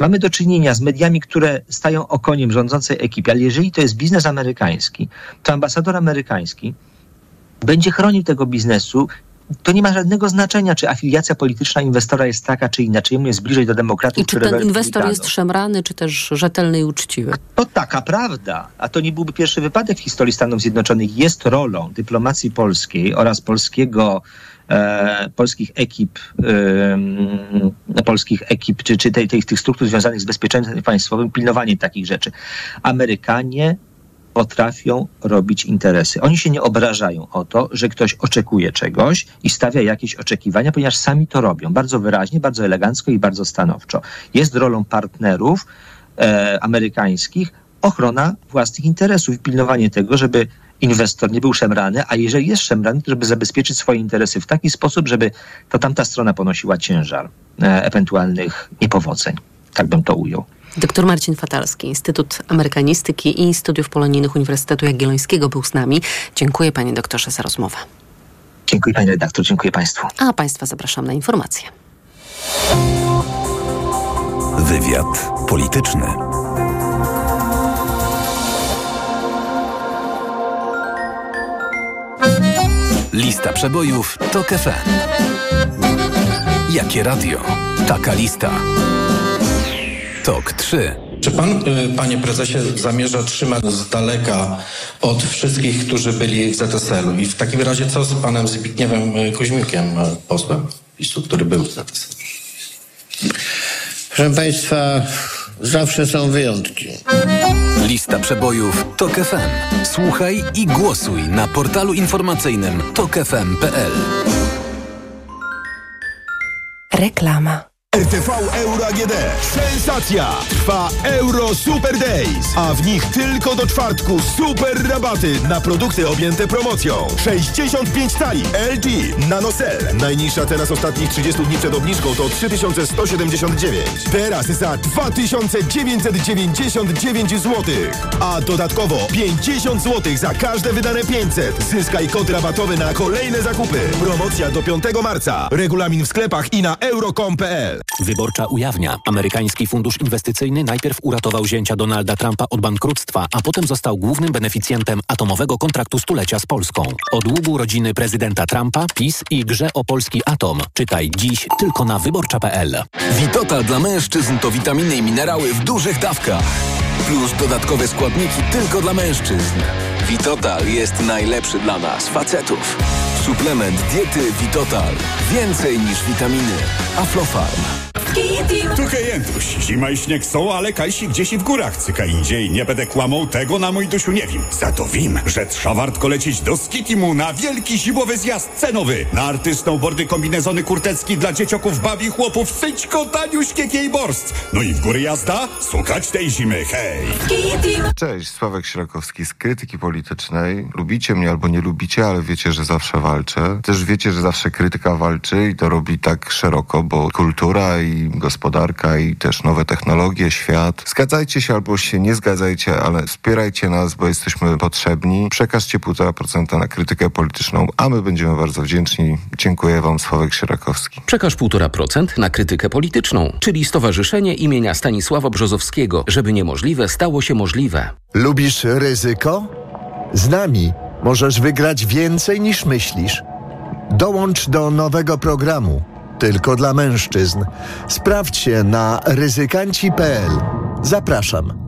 mamy do czynienia z mediami, które stają okoniem rządzącej ekipy, ale jeżeli to jest biznes amerykański, to ambasador amerykański będzie chronił tego biznesu to nie ma żadnego znaczenia, czy afiliacja polityczna inwestora jest taka, czy inaczej. Jemu jest bliżej do demokratów. I czy ten inwestor jest szemrany, czy też rzetelny i uczciwy? To taka prawda. A to nie byłby pierwszy wypadek w historii Stanów Zjednoczonych. Jest rolą dyplomacji polskiej oraz polskiego E, polskich ekip, e, polskich ekip, czy, czy tej, tej, tych struktur związanych z bezpieczeństwem państwowym, pilnowanie takich rzeczy. Amerykanie potrafią robić interesy. Oni się nie obrażają o to, że ktoś oczekuje czegoś i stawia jakieś oczekiwania, ponieważ sami to robią bardzo wyraźnie, bardzo elegancko i bardzo stanowczo. Jest rolą partnerów e, amerykańskich ochrona własnych interesów i pilnowanie tego, żeby inwestor nie był szemrany, a jeżeli jest szemrany, to żeby zabezpieczyć swoje interesy w taki sposób, żeby to tamta strona ponosiła ciężar e, ewentualnych niepowodzeń. Tak bym to ujął. Doktor Marcin Fatalski, Instytut Amerykanistyki i Studiów Polonijnych Uniwersytetu Jagiellońskiego był z nami. Dziękuję panie doktorze za rozmowę. Dziękuję pani redaktor, dziękuję państwu. A państwa zapraszam na informacje. Wywiad polityczny. Lista przebojów to FM. Jakie radio? Taka lista. TOK 3. Czy pan, y, panie prezesie, zamierza trzymać z daleka od wszystkich, którzy byli w ZSL-u? I w takim razie co z panem Zbigniewem y, Kuźmiukiem, y, posłem? PiSu, który był za to. Proszę Państwa, zawsze są wyjątki. Lista przebojów TOK FM. Słuchaj i głosuj na portalu informacyjnym tokefm.pl. Reklama. RTV Euro AGD. Sensacja! Trwa Euro Super Days, a w nich tylko do czwartku super rabaty na produkty objęte promocją. 65 cali LG NanoCell. Najniższa teraz ostatnich 30 dni przed obniżką to 3179. Teraz za 2999 zł. A dodatkowo 50 zł za każde wydane 500. Zyskaj kod rabatowy na kolejne zakupy. Promocja do 5 marca. Regulamin w sklepach i na euro.com.pl. Wyborcza ujawnia. Amerykański fundusz inwestycyjny najpierw uratował zięcia Donalda Trumpa od bankructwa, a potem został głównym beneficjentem atomowego kontraktu stulecia z Polską. O długu rodziny prezydenta Trumpa, PiS i grze o polski atom. Czytaj dziś tylko na wyborcza.pl. Witotal dla mężczyzn to witaminy i minerały w dużych dawkach. Plus dodatkowe składniki tylko dla mężczyzn. Witotal jest najlepszy dla nas, facetów. Suplement diety Witotal. Więcej niż witaminy. Aflofarm. Tu Jędruś. Zima i śnieg są, ale kajsi gdzieś i w górach. Cyka indziej. Nie będę kłamał, tego na mój dusiu nie wiem. Za to wiem, że trza wartko lecieć do Skitimu na wielki zimowy zjazd cenowy. Na artystą bordy kombinezony kurtecki dla dziecioków, babi, chłopów, syćko, taniuśkie kejborst. No i w góry jazda? Słuchać tej zimy, hej! Cześć, Sławek Śrakowski z Krytyki Politycznej. Lubicie mnie albo nie lubicie, ale wiecie, że zawsze walczę. Też wiecie, że zawsze krytyka walczy i to robi tak szeroko, bo kultura i gospodarka i też nowe technologie, świat. Zgadzajcie się albo się nie zgadzajcie, ale wspierajcie nas, bo jesteśmy potrzebni. Przekażcie 1,5% na krytykę polityczną, a my będziemy bardzo wdzięczni. Dziękuję Wam, Sławek Sierakowski. Przekaż 1,5% na krytykę polityczną, czyli Stowarzyszenie imienia Stanisława Brzozowskiego, żeby niemożliwe stało się możliwe. Lubisz ryzyko? Z nami możesz wygrać więcej niż myślisz. Dołącz do nowego programu tylko dla mężczyzn. Sprawdźcie na ryzykanci.pl. Zapraszam.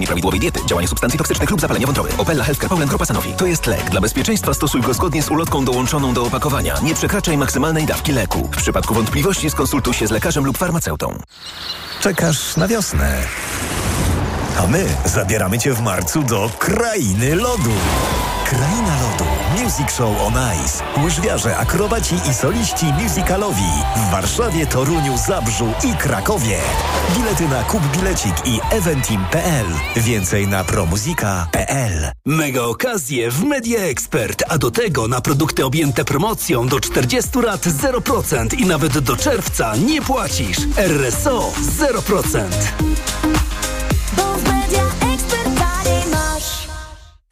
nieprawidłowej diety, działanie substancji toksycznych lub zapalenie wątroby. Opella Healthcare Poland Grupa Sanofi. To jest lek. Dla bezpieczeństwa stosuj go zgodnie z ulotką dołączoną do opakowania. Nie przekraczaj maksymalnej dawki leku. W przypadku wątpliwości skonsultuj się z lekarzem lub farmaceutą. Czekasz na wiosnę. A my zabieramy Cię w marcu do Krainy Lodu. Kraina Lodu. Music Show on Ice. Łyżwiarze, akrobaci i soliści musicalowi. W Warszawie, Toruniu, Zabrzu i Krakowie. Bilety na Kup Bilecik i eventim.pl. Więcej na promuzika.pl. Mega okazje w Media Expert, a do tego na produkty objęte promocją do 40 lat 0% i nawet do czerwca nie płacisz. RSO 0%.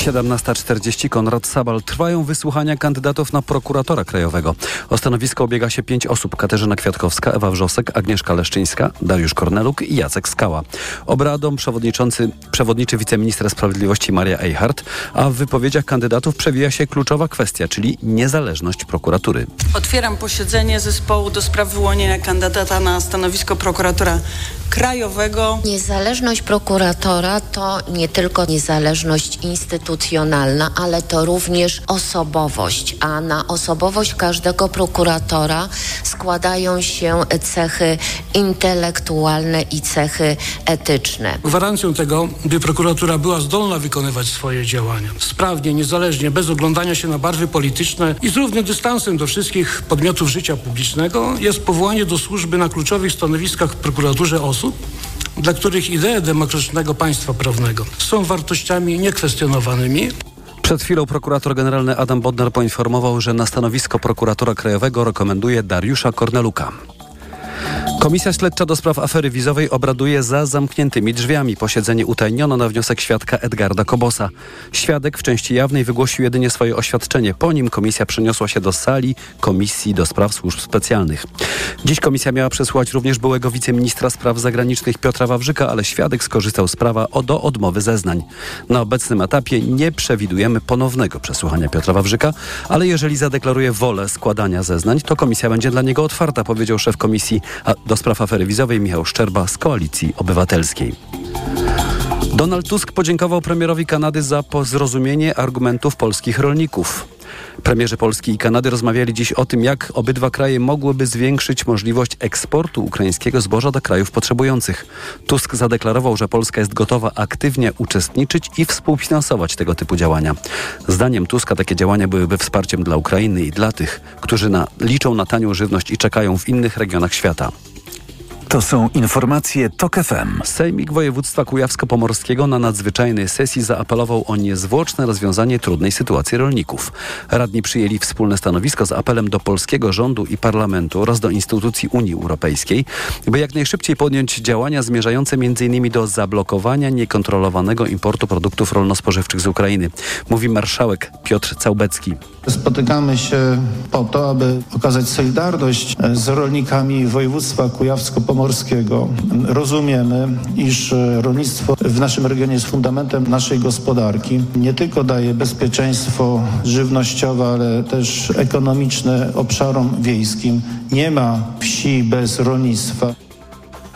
17.40 Konrad Sabal. Trwają wysłuchania kandydatów na prokuratora krajowego. O stanowisko ubiega się pięć osób. Katarzyna Kwiatkowska, Ewa Wrzosek, Agnieszka Leszczyńska, Dariusz Korneluk i Jacek Skała. Obradom przewodniczący, przewodniczy wiceminister sprawiedliwości Maria Eichhardt, a w wypowiedziach kandydatów przewija się kluczowa kwestia, czyli niezależność prokuratury. Otwieram posiedzenie zespołu do spraw wyłonienia kandydata na stanowisko prokuratora krajowego. Niezależność prokuratora to nie tylko niezależność instytucjonalna, ale to również osobowość, a na osobowość każdego prokuratora składają się cechy intelektualne i cechy etyczne. Gwarancją tego, by prokuratura była zdolna wykonywać swoje działania sprawnie, niezależnie, bez oglądania się na barwy polityczne i z równym dystansem do wszystkich podmiotów życia publicznego, jest powołanie do służby na kluczowych stanowiskach w prokuraturze osób, dla których idee demokratycznego państwa prawnego są wartościami niekwestionowanymi. Przed chwilą prokurator generalny Adam Bodnar poinformował, że na stanowisko prokuratora krajowego rekomenduje Dariusza Korneluka. Komisja Śledcza do spraw afery wizowej obraduje za zamkniętymi drzwiami. Posiedzenie utajniono na wniosek świadka Edgarda Kobosa. Świadek w części jawnej wygłosił jedynie swoje oświadczenie. Po nim komisja przeniosła się do sali Komisji do Spraw Służb Specjalnych. Dziś komisja miała przesłuchać również byłego wiceministra spraw zagranicznych Piotra Wawrzyka, ale świadek skorzystał z prawa do odmowy zeznań. Na obecnym etapie nie przewidujemy ponownego przesłuchania Piotra Wawrzyka, ale jeżeli zadeklaruje wolę składania zeznań, to komisja będzie dla niego otwarta, powiedział szef komisji do spraw afery wizowej Michał Szczerba z Koalicji Obywatelskiej. Donald Tusk podziękował premierowi Kanady za zrozumienie argumentów polskich rolników. Premierzy Polski i Kanady rozmawiali dziś o tym, jak obydwa kraje mogłyby zwiększyć możliwość eksportu ukraińskiego zboża do krajów potrzebujących. Tusk zadeklarował, że Polska jest gotowa aktywnie uczestniczyć i współfinansować tego typu działania. Zdaniem Tuska takie działania byłyby wsparciem dla Ukrainy i dla tych, którzy na, liczą na tanią żywność i czekają w innych regionach świata. To są informacje TOK FM. Sejmik Województwa Kujawsko-Pomorskiego na nadzwyczajnej sesji zaapelował o niezwłoczne rozwiązanie trudnej sytuacji rolników. Radni przyjęli wspólne stanowisko z apelem do polskiego rządu i parlamentu oraz do instytucji Unii Europejskiej, by jak najszybciej podjąć działania zmierzające m.in. do zablokowania niekontrolowanego importu produktów rolno-spożywczych z Ukrainy. Mówi marszałek Piotr Całbecki. Spotykamy się po to, aby okazać solidarność z rolnikami województwa Kujawsko-Pomorskiego Pomorskiego. Rozumiemy, iż rolnictwo w naszym regionie jest fundamentem naszej gospodarki. Nie tylko daje bezpieczeństwo żywnościowe, ale też ekonomiczne obszarom wiejskim. Nie ma wsi bez rolnictwa.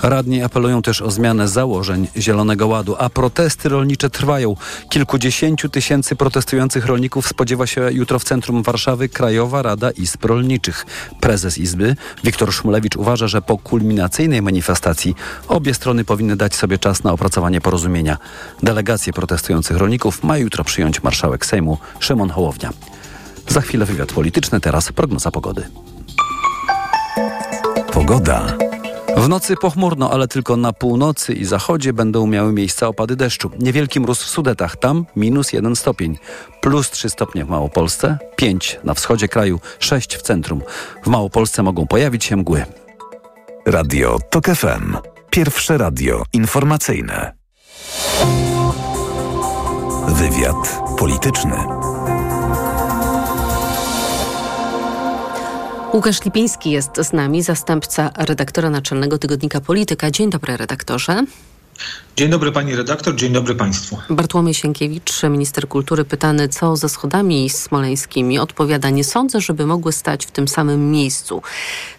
Radni apelują też o zmianę założeń Zielonego Ładu, a protesty rolnicze trwają. Kilkudziesięciu tysięcy protestujących rolników spodziewa się jutro w centrum Warszawy Krajowa Rada Izb Rolniczych. Prezes Izby Wiktor Szmulewicz uważa, że po kulminacyjnej manifestacji obie strony powinny dać sobie czas na opracowanie porozumienia. Delegację protestujących rolników ma jutro przyjąć marszałek Sejmu Szymon Hołownia. Za chwilę wywiad polityczny, teraz prognoza pogody. Pogoda. W nocy pochmurno, ale tylko na północy i zachodzie będą miały miejsce opady deszczu. Niewielki mróz w Sudetach, tam minus 1 stopień. Plus 3 stopnie w Małopolsce, 5 na wschodzie kraju, 6 w centrum. W Małopolsce mogą pojawić się mgły. Radio TOK FM. Pierwsze radio informacyjne. Wywiad polityczny. Łukasz Lipiński jest z nami, zastępca redaktora naczelnego tygodnika Polityka. Dzień dobry, redaktorze. Dzień dobry pani redaktor, dzień dobry państwu. Bartłomiej Sienkiewicz, minister kultury, pytany co ze schodami smoleńskimi, odpowiada: Nie sądzę, żeby mogły stać w tym samym miejscu.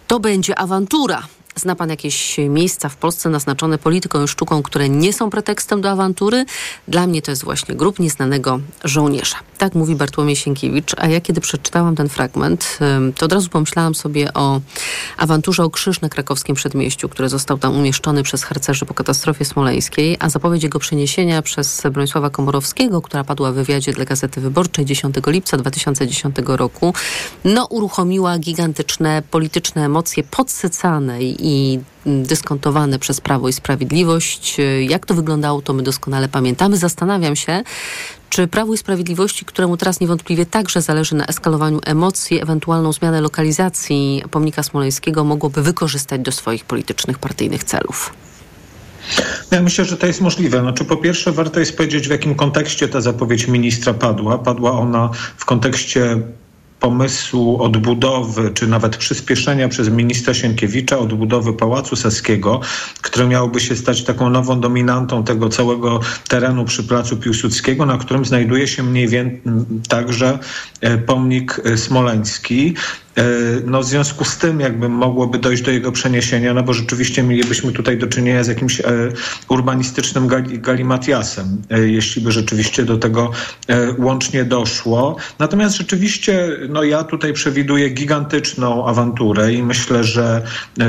To będzie awantura. Zna pan jakieś miejsca w Polsce naznaczone polityką i sztuką, które nie są pretekstem do awantury? Dla mnie to jest właśnie grup nieznanego żołnierza. Tak mówi Bartłomiej Sienkiewicz, a ja kiedy przeczytałam ten fragment, to od razu pomyślałam sobie o awanturze o krzyż na krakowskim przedmieściu, który został tam umieszczony przez harcerzy po katastrofie smoleńskiej, a zapowiedź jego przeniesienia przez Bronisława Komorowskiego, która padła w wywiadzie dla Gazety Wyborczej 10 lipca 2010 roku, no uruchomiła gigantyczne polityczne emocje podsycane dyskontowane przez Prawo i Sprawiedliwość. Jak to wyglądało, to my doskonale pamiętamy. Zastanawiam się, czy Prawo i Sprawiedliwości, któremu teraz niewątpliwie także zależy na eskalowaniu emocji, ewentualną zmianę lokalizacji pomnika smoleńskiego mogłoby wykorzystać do swoich politycznych, partyjnych celów? Ja myślę, że to jest możliwe. Znaczy, po pierwsze, warto jest powiedzieć, w jakim kontekście ta zapowiedź ministra padła. Padła ona w kontekście pomysłu odbudowy, czy nawet przyspieszenia przez ministra Sienkiewicza odbudowy Pałacu Saskiego, który miałby się stać taką nową dominantą tego całego terenu przy Placu Piłsudskiego, na którym znajduje się mniej więcej także e, pomnik e, smoleński. No w związku z tym jakby mogłoby dojść do jego przeniesienia, no bo rzeczywiście mielibyśmy tutaj do czynienia z jakimś urbanistycznym galimatiasem, jeśli by rzeczywiście do tego łącznie doszło. Natomiast rzeczywiście no ja tutaj przewiduję gigantyczną awanturę i myślę, że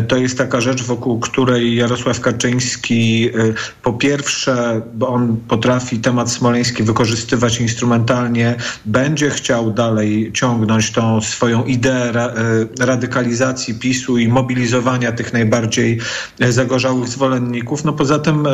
to jest taka rzecz, wokół której Jarosław Kaczyński po pierwsze, bo on potrafi temat smoleński wykorzystywać instrumentalnie, będzie chciał dalej ciągnąć tą swoją ideę ra e, radykalizacji PiSu i mobilizowania tych najbardziej e, zagorzałych zwolenników. No poza tym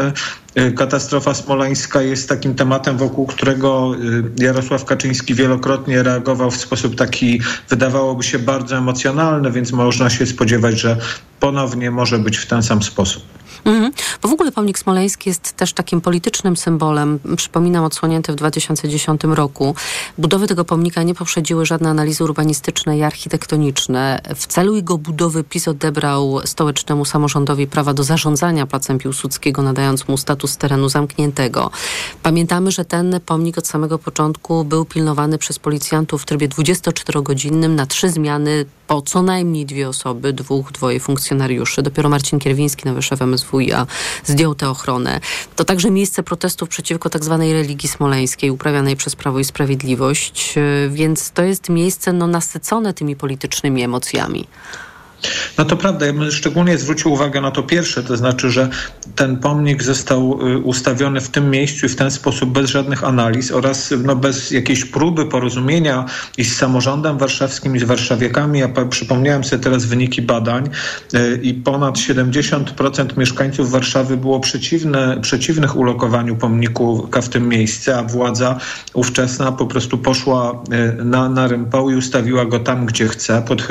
e, katastrofa smoleńska jest takim tematem, wokół którego Jarosław Kaczyński wielokrotnie reagował w sposób taki, wydawałoby się, bardzo emocjonalny, więc można się spodziewać, że ponownie może być w ten sam sposób. Mhm. Bo w ogóle pomnik smoleński jest też takim politycznym symbolem. Przypominam, odsłonięty w 2010 roku. Budowy tego pomnika nie poprzedziły żadne analizy urbanistyczne i architektoniczne. W celu jego budowy PiS odebrał stołecznemu samorządowi prawa do zarządzania Placem Piłsudskiego, nadając mu status terenu zamkniętego. Pamiętamy, że ten pomnik od samego początku był pilnowany przez policjantów w trybie 24-godzinnym na trzy zmiany po co najmniej dwie osoby, dwóch, dwoje funkcjonariuszy. Dopiero Marcin Kierwiński, nowy szef MSWiA, zdjął tę ochronę. To także miejsce protestów przeciwko tak zwanej religii smoleńskiej, uprawianej przez Prawo i Sprawiedliwość, e, więc to jest miejsce no, nasycone tymi politycznymi emocjami. No to prawda, ja bym szczególnie zwrócił uwagę na to pierwsze, to znaczy, że ten pomnik został y, ustawiony w tym miejscu i w ten sposób bez żadnych analiz oraz no, bez jakiejś próby porozumienia i z samorządem warszawskim, i z warszawiakami. Ja przypomniałem sobie teraz wyniki badań y, i ponad 70% mieszkańców Warszawy było przeciwne, przeciwnych ulokowaniu pomniku w tym miejscu, a władza ówczesna po prostu poszła y, na, na rympał i ustawiła go tam, gdzie chce. Pod,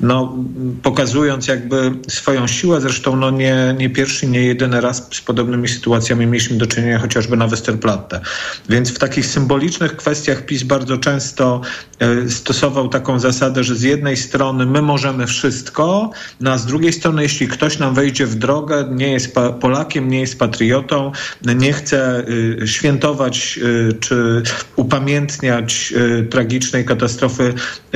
no, pokazując jakby swoją siłę. Zresztą no nie, nie pierwszy, nie jedyny raz z podobnymi sytuacjami mieliśmy do czynienia chociażby na Westerplatte. Więc w takich symbolicznych kwestiach PiS bardzo często e, stosował taką zasadę, że z jednej strony my możemy wszystko, no a z drugiej strony jeśli ktoś nam wejdzie w drogę, nie jest Polakiem, nie jest patriotą, nie chce y, świętować y, czy upamiętniać tragicznej katastrofy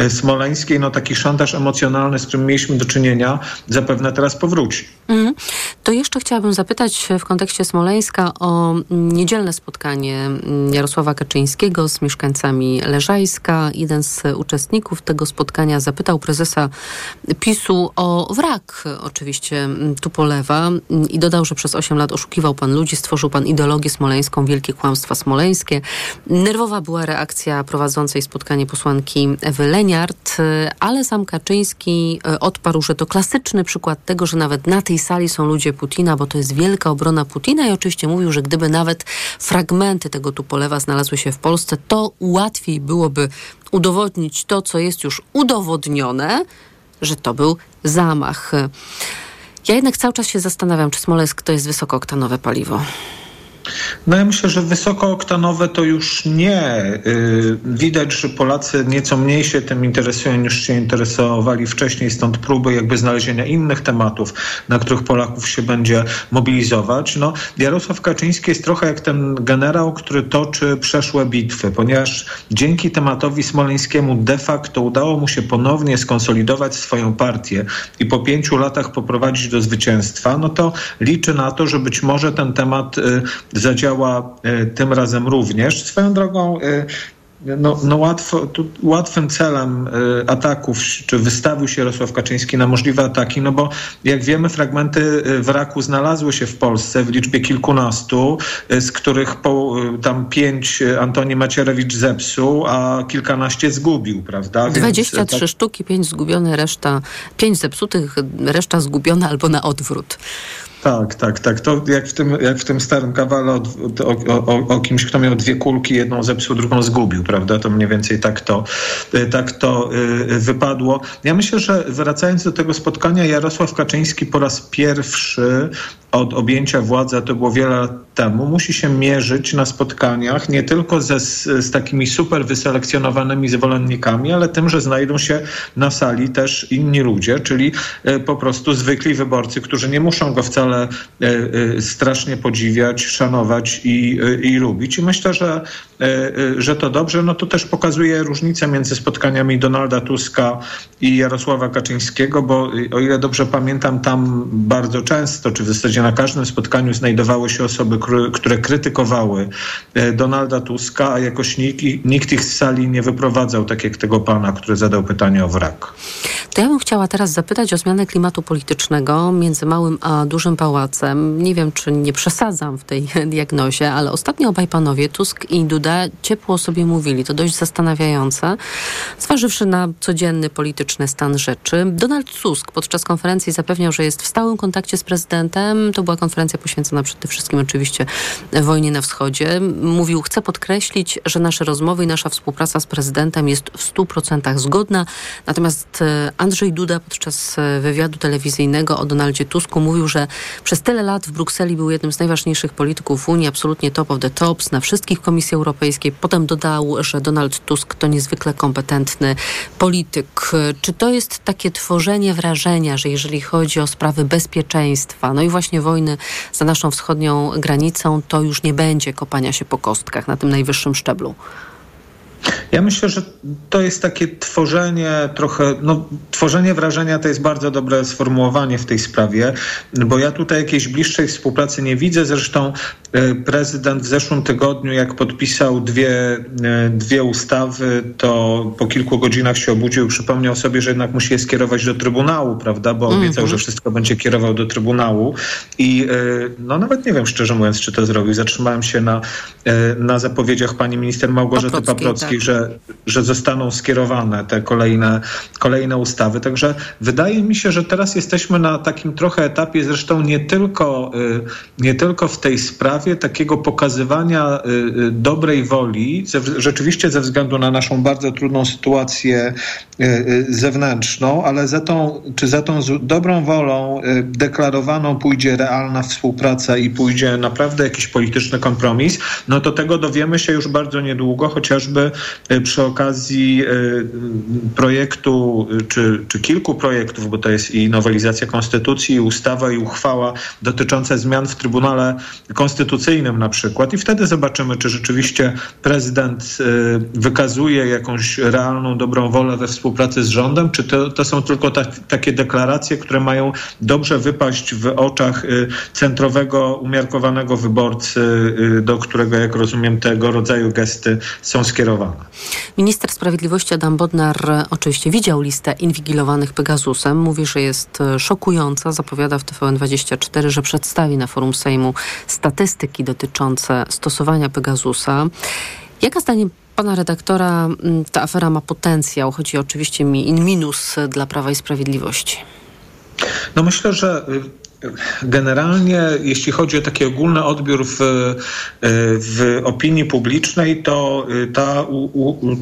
smoleńskiej, no taki szantaż emocjonalny, z którym mieliśmy do czynienia, zapewne teraz powróci. Mm. To jeszcze chciałabym zapytać w kontekście Smoleńska o niedzielne spotkanie Jarosława Kaczyńskiego z mieszkańcami Leżajska. Jeden z uczestników tego spotkania zapytał prezesa PiSu o wrak oczywiście Tupolewa i dodał, że przez 8 lat oszukiwał pan ludzi, stworzył pan ideologię smoleńską, wielkie kłamstwa smoleńskie. Nerwowa była reakcja prowadzącej spotkanie posłanki Ewy Leniart, ale sam Kaczyński odparł, że to klasyczny przykład tego, że nawet na tej sali są ludzie Putina, bo to jest wielka obrona Putina i oczywiście mówił, że gdyby nawet fragmenty tego Tupolewa znalazły się w Polsce, to łatwiej byłoby udowodnić to, co jest już udowodnione, że to był zamach. Ja jednak cały czas się zastanawiam, czy Smolesk to jest wysokooktanowe paliwo. No ja myślę, że wysokooktanowe to już nie. Y, widać, że Polacy nieco mniej się tym interesują niż się interesowali wcześniej, stąd próby jakby znalezienia innych tematów, na których Polaków się będzie mobilizować. No, Jarosław Kaczyński jest trochę jak ten generał, który toczy przeszłe bitwy, ponieważ dzięki tematowi smoleńskiemu de facto udało mu się ponownie skonsolidować swoją partię i po pięciu latach poprowadzić do zwycięstwa, no to liczy na to, że być może ten temat y, zadziała e, tym razem również. Swoją drogą e, no, no łatwo, łatwym celem y, ataków, czy wystawił się Jarosław Kaczyński na możliwe ataki, no bo jak wiemy fragmenty wraku znalazły się w Polsce w liczbie kilkunastu, z których po, tam pięć Antoni Macierewicz zepsuł, a kilkanaście zgubił, prawda? 23 tak... sztuki, pięć zgubione, reszta, pięć zepsutych, reszta zgubiona albo na odwrót. Tak, tak, tak. To jak w tym, jak w tym starym kawale o, o, o, o, kimś, kto miał dwie kulki, jedną zepsuł, drugą zgubił, prawda? To mniej więcej tak to, y, tak to y, wypadło. Ja myślę, że wracając do tego spotkania, Jarosław Kaczyński po raz pierwszy od objęcia władzy, to było wiele lat temu, musi się mierzyć na spotkaniach nie tylko ze, z, z takimi super wyselekcjonowanymi zwolennikami, ale tym, że znajdą się na sali też inni ludzie, czyli e, po prostu zwykli wyborcy, którzy nie muszą go wcale e, e, strasznie podziwiać, szanować i, i lubić. I myślę, że, że to dobrze. No to też pokazuje różnicę między spotkaniami Donalda Tuska i Jarosława Kaczyńskiego, bo o ile dobrze pamiętam, tam bardzo często, czy w zasadzie na każdym spotkaniu znajdowały się osoby, które krytykowały Donalda Tuska, a jakoś nikt, nikt ich z sali nie wyprowadzał, tak jak tego pana, który zadał pytanie o wrak. To ja bym chciała teraz zapytać o zmianę klimatu politycznego między małym a dużym pałacem. Nie wiem, czy nie przesadzam w tej diagnozie, ale ostatnio obaj panowie, Tusk i Duda, ciepło sobie mówili. To dość zastanawiające, zważywszy na codzienny polityczny stan rzeczy. Donald Tusk podczas konferencji zapewniał, że jest w stałym kontakcie z prezydentem. To była konferencja poświęcona przede wszystkim oczywiście wojnie na wschodzie. Mówił, chcę podkreślić, że nasze rozmowy i nasza współpraca z prezydentem jest w 100% zgodna. Natomiast e, Andrzej Duda podczas e, wywiadu telewizyjnego o Donaldzie Tusku mówił, że przez tyle lat w Brukseli był jednym z najważniejszych polityków Unii, absolutnie top of the tops na wszystkich Komisji Europejskiej. Potem dodał, że Donald Tusk to niezwykle kompetentny polityk. Czy to jest takie tworzenie wrażenia, że jeżeli chodzi o sprawy bezpieczeństwa, no i właśnie wojny za naszą wschodnią granicą, to już nie będzie kopania się po kostkach na tym najwyższym szczeblu? Ja myślę, że to jest takie tworzenie trochę, no tworzenie wrażenia to jest bardzo dobre sformułowanie w tej sprawie, bo ja tutaj jakiejś bliższej współpracy nie widzę. Zresztą e, prezydent w zeszłym tygodniu, jak podpisał dwie, e, dwie ustawy, to po kilku godzinach się obudził i przypomniał sobie, że jednak musi je skierować do Trybunału, prawda, bo obiecał, mm -hmm. że wszystko będzie kierował do Trybunału i e, no nawet nie wiem szczerze mówiąc, czy to zrobił. Zatrzymałem się na, na zapowiedziach pani minister Małgorzaty Paprockiej, Że, że zostaną skierowane te kolejne, kolejne ustawy. Także wydaje mi się, że teraz jesteśmy na takim trochę etapie, zresztą nie tylko, y, nie tylko w tej sprawie, takiego pokazywania y, y, dobrej woli, rzeczywiście ze względu na naszą bardzo trudną sytuację zewnętrzną, ale za tą, czy za tą dobrą wolą deklarowaną pójdzie realna współpraca i pójdzie naprawdę jakiś polityczny kompromis, no to tego dowiemy się już bardzo niedługo, chociażby przy okazji projektu, czy, czy kilku projektów, bo to jest i nowelizacja konstytucji, i ustawa, i uchwała dotyczące zmian w Trybunale Konstytucyjnym na przykład. I wtedy zobaczymy, czy rzeczywiście prezydent wykazuje jakąś realną, dobrą wolę we współpracy z rządem, czy to, to są tylko ta, takie deklaracje, które mają dobrze wypaść w oczach centrowego, umiarkowanego wyborcy, do którego, jak rozumiem, tego rodzaju gesty są skierowane. Minister Sprawiedliwości Adam Bodnar oczywiście widział listę inwigilowanych Pegasusem. Mówi, że jest e, szokująca. Zapowiada w TVN24, że przedstawi na forum Sejmu statystyki dotyczące stosowania Pegasusa. Jaka zdaniem pana redaktora ta afera ma potencjał? Chodzi oczywiście mi in minus dla Prawa i Sprawiedliwości. No myślę, że y, Generalnie, jeśli chodzi o taki ogólny odbiór w, w opinii publicznej, to ta,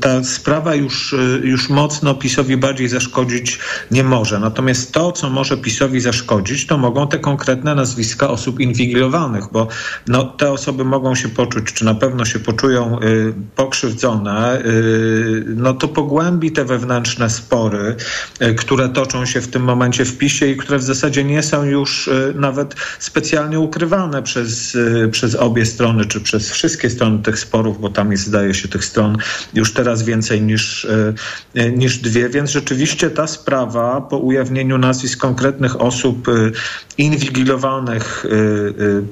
ta sprawa już, już mocno PiSowi bardziej zaszkodzić nie może. Natomiast to, co może PiSowi zaszkodzić, to mogą te konkretne nazwiska osób inwigilowanych, bo no, te osoby mogą się poczuć, czy na pewno się poczują y, pokrzywdzone. Y, no to pogłębi te wewnętrzne spory, y, które toczą się w tym momencie w PiSie i które w zasadzie nie są już Y, nawet specjalnie ukrywane przez, y, przez obie strony, czy przez wszystkie strony tych sporów, bo tam jest, zdaje się, tych stron już teraz więcej niż, y, niż dwie, więc rzeczywiście ta sprawa po ujawnieniu nazwisk konkretnych osób inwigilowanych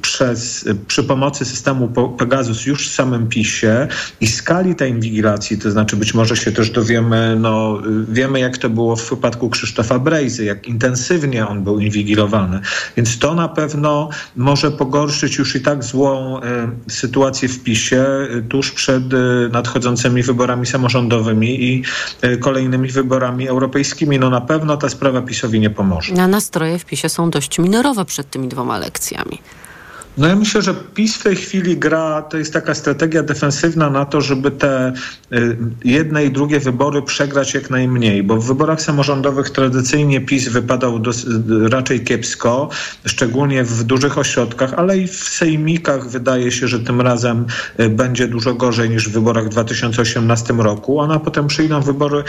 przez, przy pomocy systemu Pegasus już w samym PiSie i skali tej inwigilacji, to znaczy być może się też dowiemy, no wiemy jak to było w wypadku Krzysztofa Brejzy, jak intensywnie on był inwigilowany. Więc to na pewno może pogorszyć już i tak złą e, sytuację w PiSie e, tuż przed e, nadchodzącymi wyborami samorządowymi i kolejnymi wyborami europejskimi. No na pewno ta sprawa PiSowi nie pomoże. A nastroje w PiSie są dość minorowe przed tymi dwoma lekcjami. No ja myślę, że PiS w tej chwili gra, to jest taka strategia defensywna na to, żeby te y, jedne i drugie wybory przegrać jak najmniej, bo w wyborach samorządowych tradycyjnie PiS wypadał raczej kiepsko, szczególnie w dużych ośrodkach, ale i w sejmikach wydaje się, że tym razem y, będzie dużo gorzej niż w wyborach w 2018 roku, a potem przyjdą wybory y,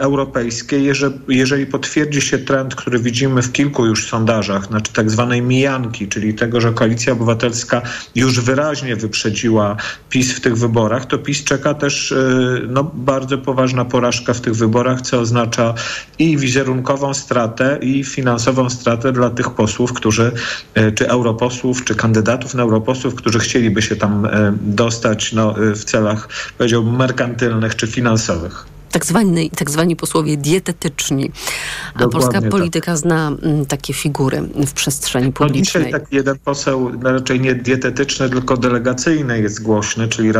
europejskie. Jeżeli, jeżeli potwierdzi się trend, który widzimy w kilku już sondażach, znaczy tak zwanej mijanki, czyli tego, że koalicja obywatelska już wyraźnie wyprzedziła PiS w tych wyborach, to PiS czeka też y, no, bardzo poważna porażka w tych wyborach, co oznacza i wizerunkową stratę, i finansową stratę dla tych posłów, którzy, y, czy europosłów, czy kandydatów na europosłów, którzy chcieliby się tam y, dostać no, w celach, powiedziałbym, merkantylnych czy finansowych tak zwani, tak zwani posłowie dietetyczni. A Dokładnie polska tak. polityka zna mm, takie figury w przestrzeni publicznej. No dzisiaj tak jeden poseł, no raczej nie dietetyczny, tylko delegacyjny jest głośny, czyli, y,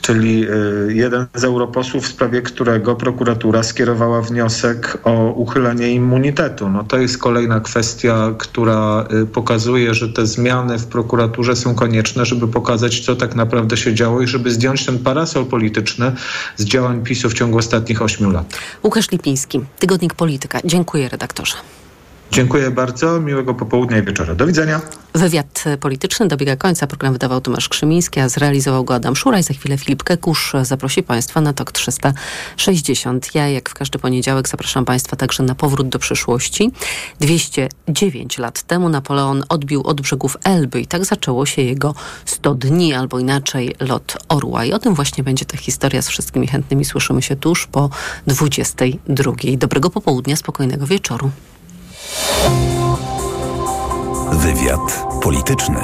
czyli y, jeden z europosłów, w sprawie którego prokuratura skierowała wniosek o uchylenie immunitetu. No to jest kolejna kwestia, która y, pokazuje, że te zmiany w prokuraturze są konieczne, żeby pokazać, co tak naprawdę się działo i żeby zdjąć ten parasol polityczny z działań PiSu w ciągu ciągu ostatnich ośmiu lat. Łukasz Lipiński, Tygodnik Polityka. Dziękuję redaktorze. Dziękuję bardzo. Miłego popołudnia i wieczora. Do widzenia. Wywiad polityczny dobiega końca. Program wydawał Tomasz Krzymiński, a zrealizował go Adam Szuraj. Za chwilę Filip Kekusz zaprosi Państwa na TOK 360. Ja, jak w każdy poniedziałek, zapraszam Państwa także na powrót do przyszłości. 209 lat temu Napoleon odbił od brzegów Elby i tak zaczęło się jego 100 dni, albo inaczej lot orła. I o tym właśnie będzie ta historia z wszystkimi chętnymi. Słyszymy się tuż po 22. Dobrego popołudnia, spokojnego wieczoru. Wywiad polityczny.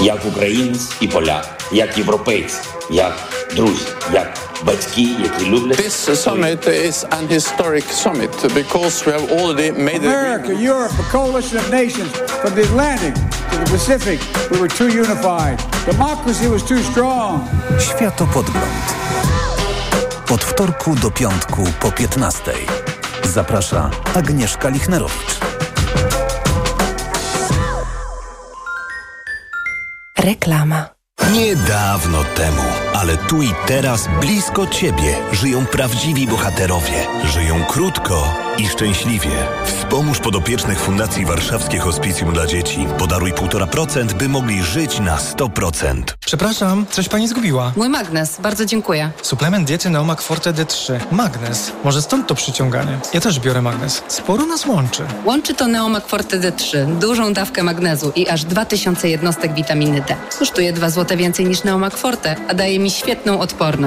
Jak Ukraińc i Polak, jak Europejcy, jak друзі, jak батьки, які люблять. This summit is an historic summit because we have already made America, Europe, a coalition of nations from the Atlantic to the Pacific, we were too unified. Democracy was too strong. Światopodgląd. Od wtorku do piątku po 15. Zaprasza Agnieszka Lichnerowicz. Reklama. Niedawno temu, ale tu i teraz blisko Ciebie żyją prawdziwi bohaterowie. Żyją krótko i szczęśliwie. Wspomóż podopiecznych Fundacji Warszawskie Hospicjum dla Dzieci. Podaruj 1,5%, by mogli żyć na 100%. Przepraszam, coś pani zgubiła. Mój magnes, bardzo dziękuję. Suplement diety Neomak Forte D3. Magnes. Może stąd to przyciąganie. Ja też biorę magnes. Sporo nas łączy. Łączy to Neomak Forte D3. Dużą dawkę magnezu i aż 2000 jednostek witaminy D. Kosztuje 2 zł więcej niż Neomak Forte, a daje mi świetną odporność.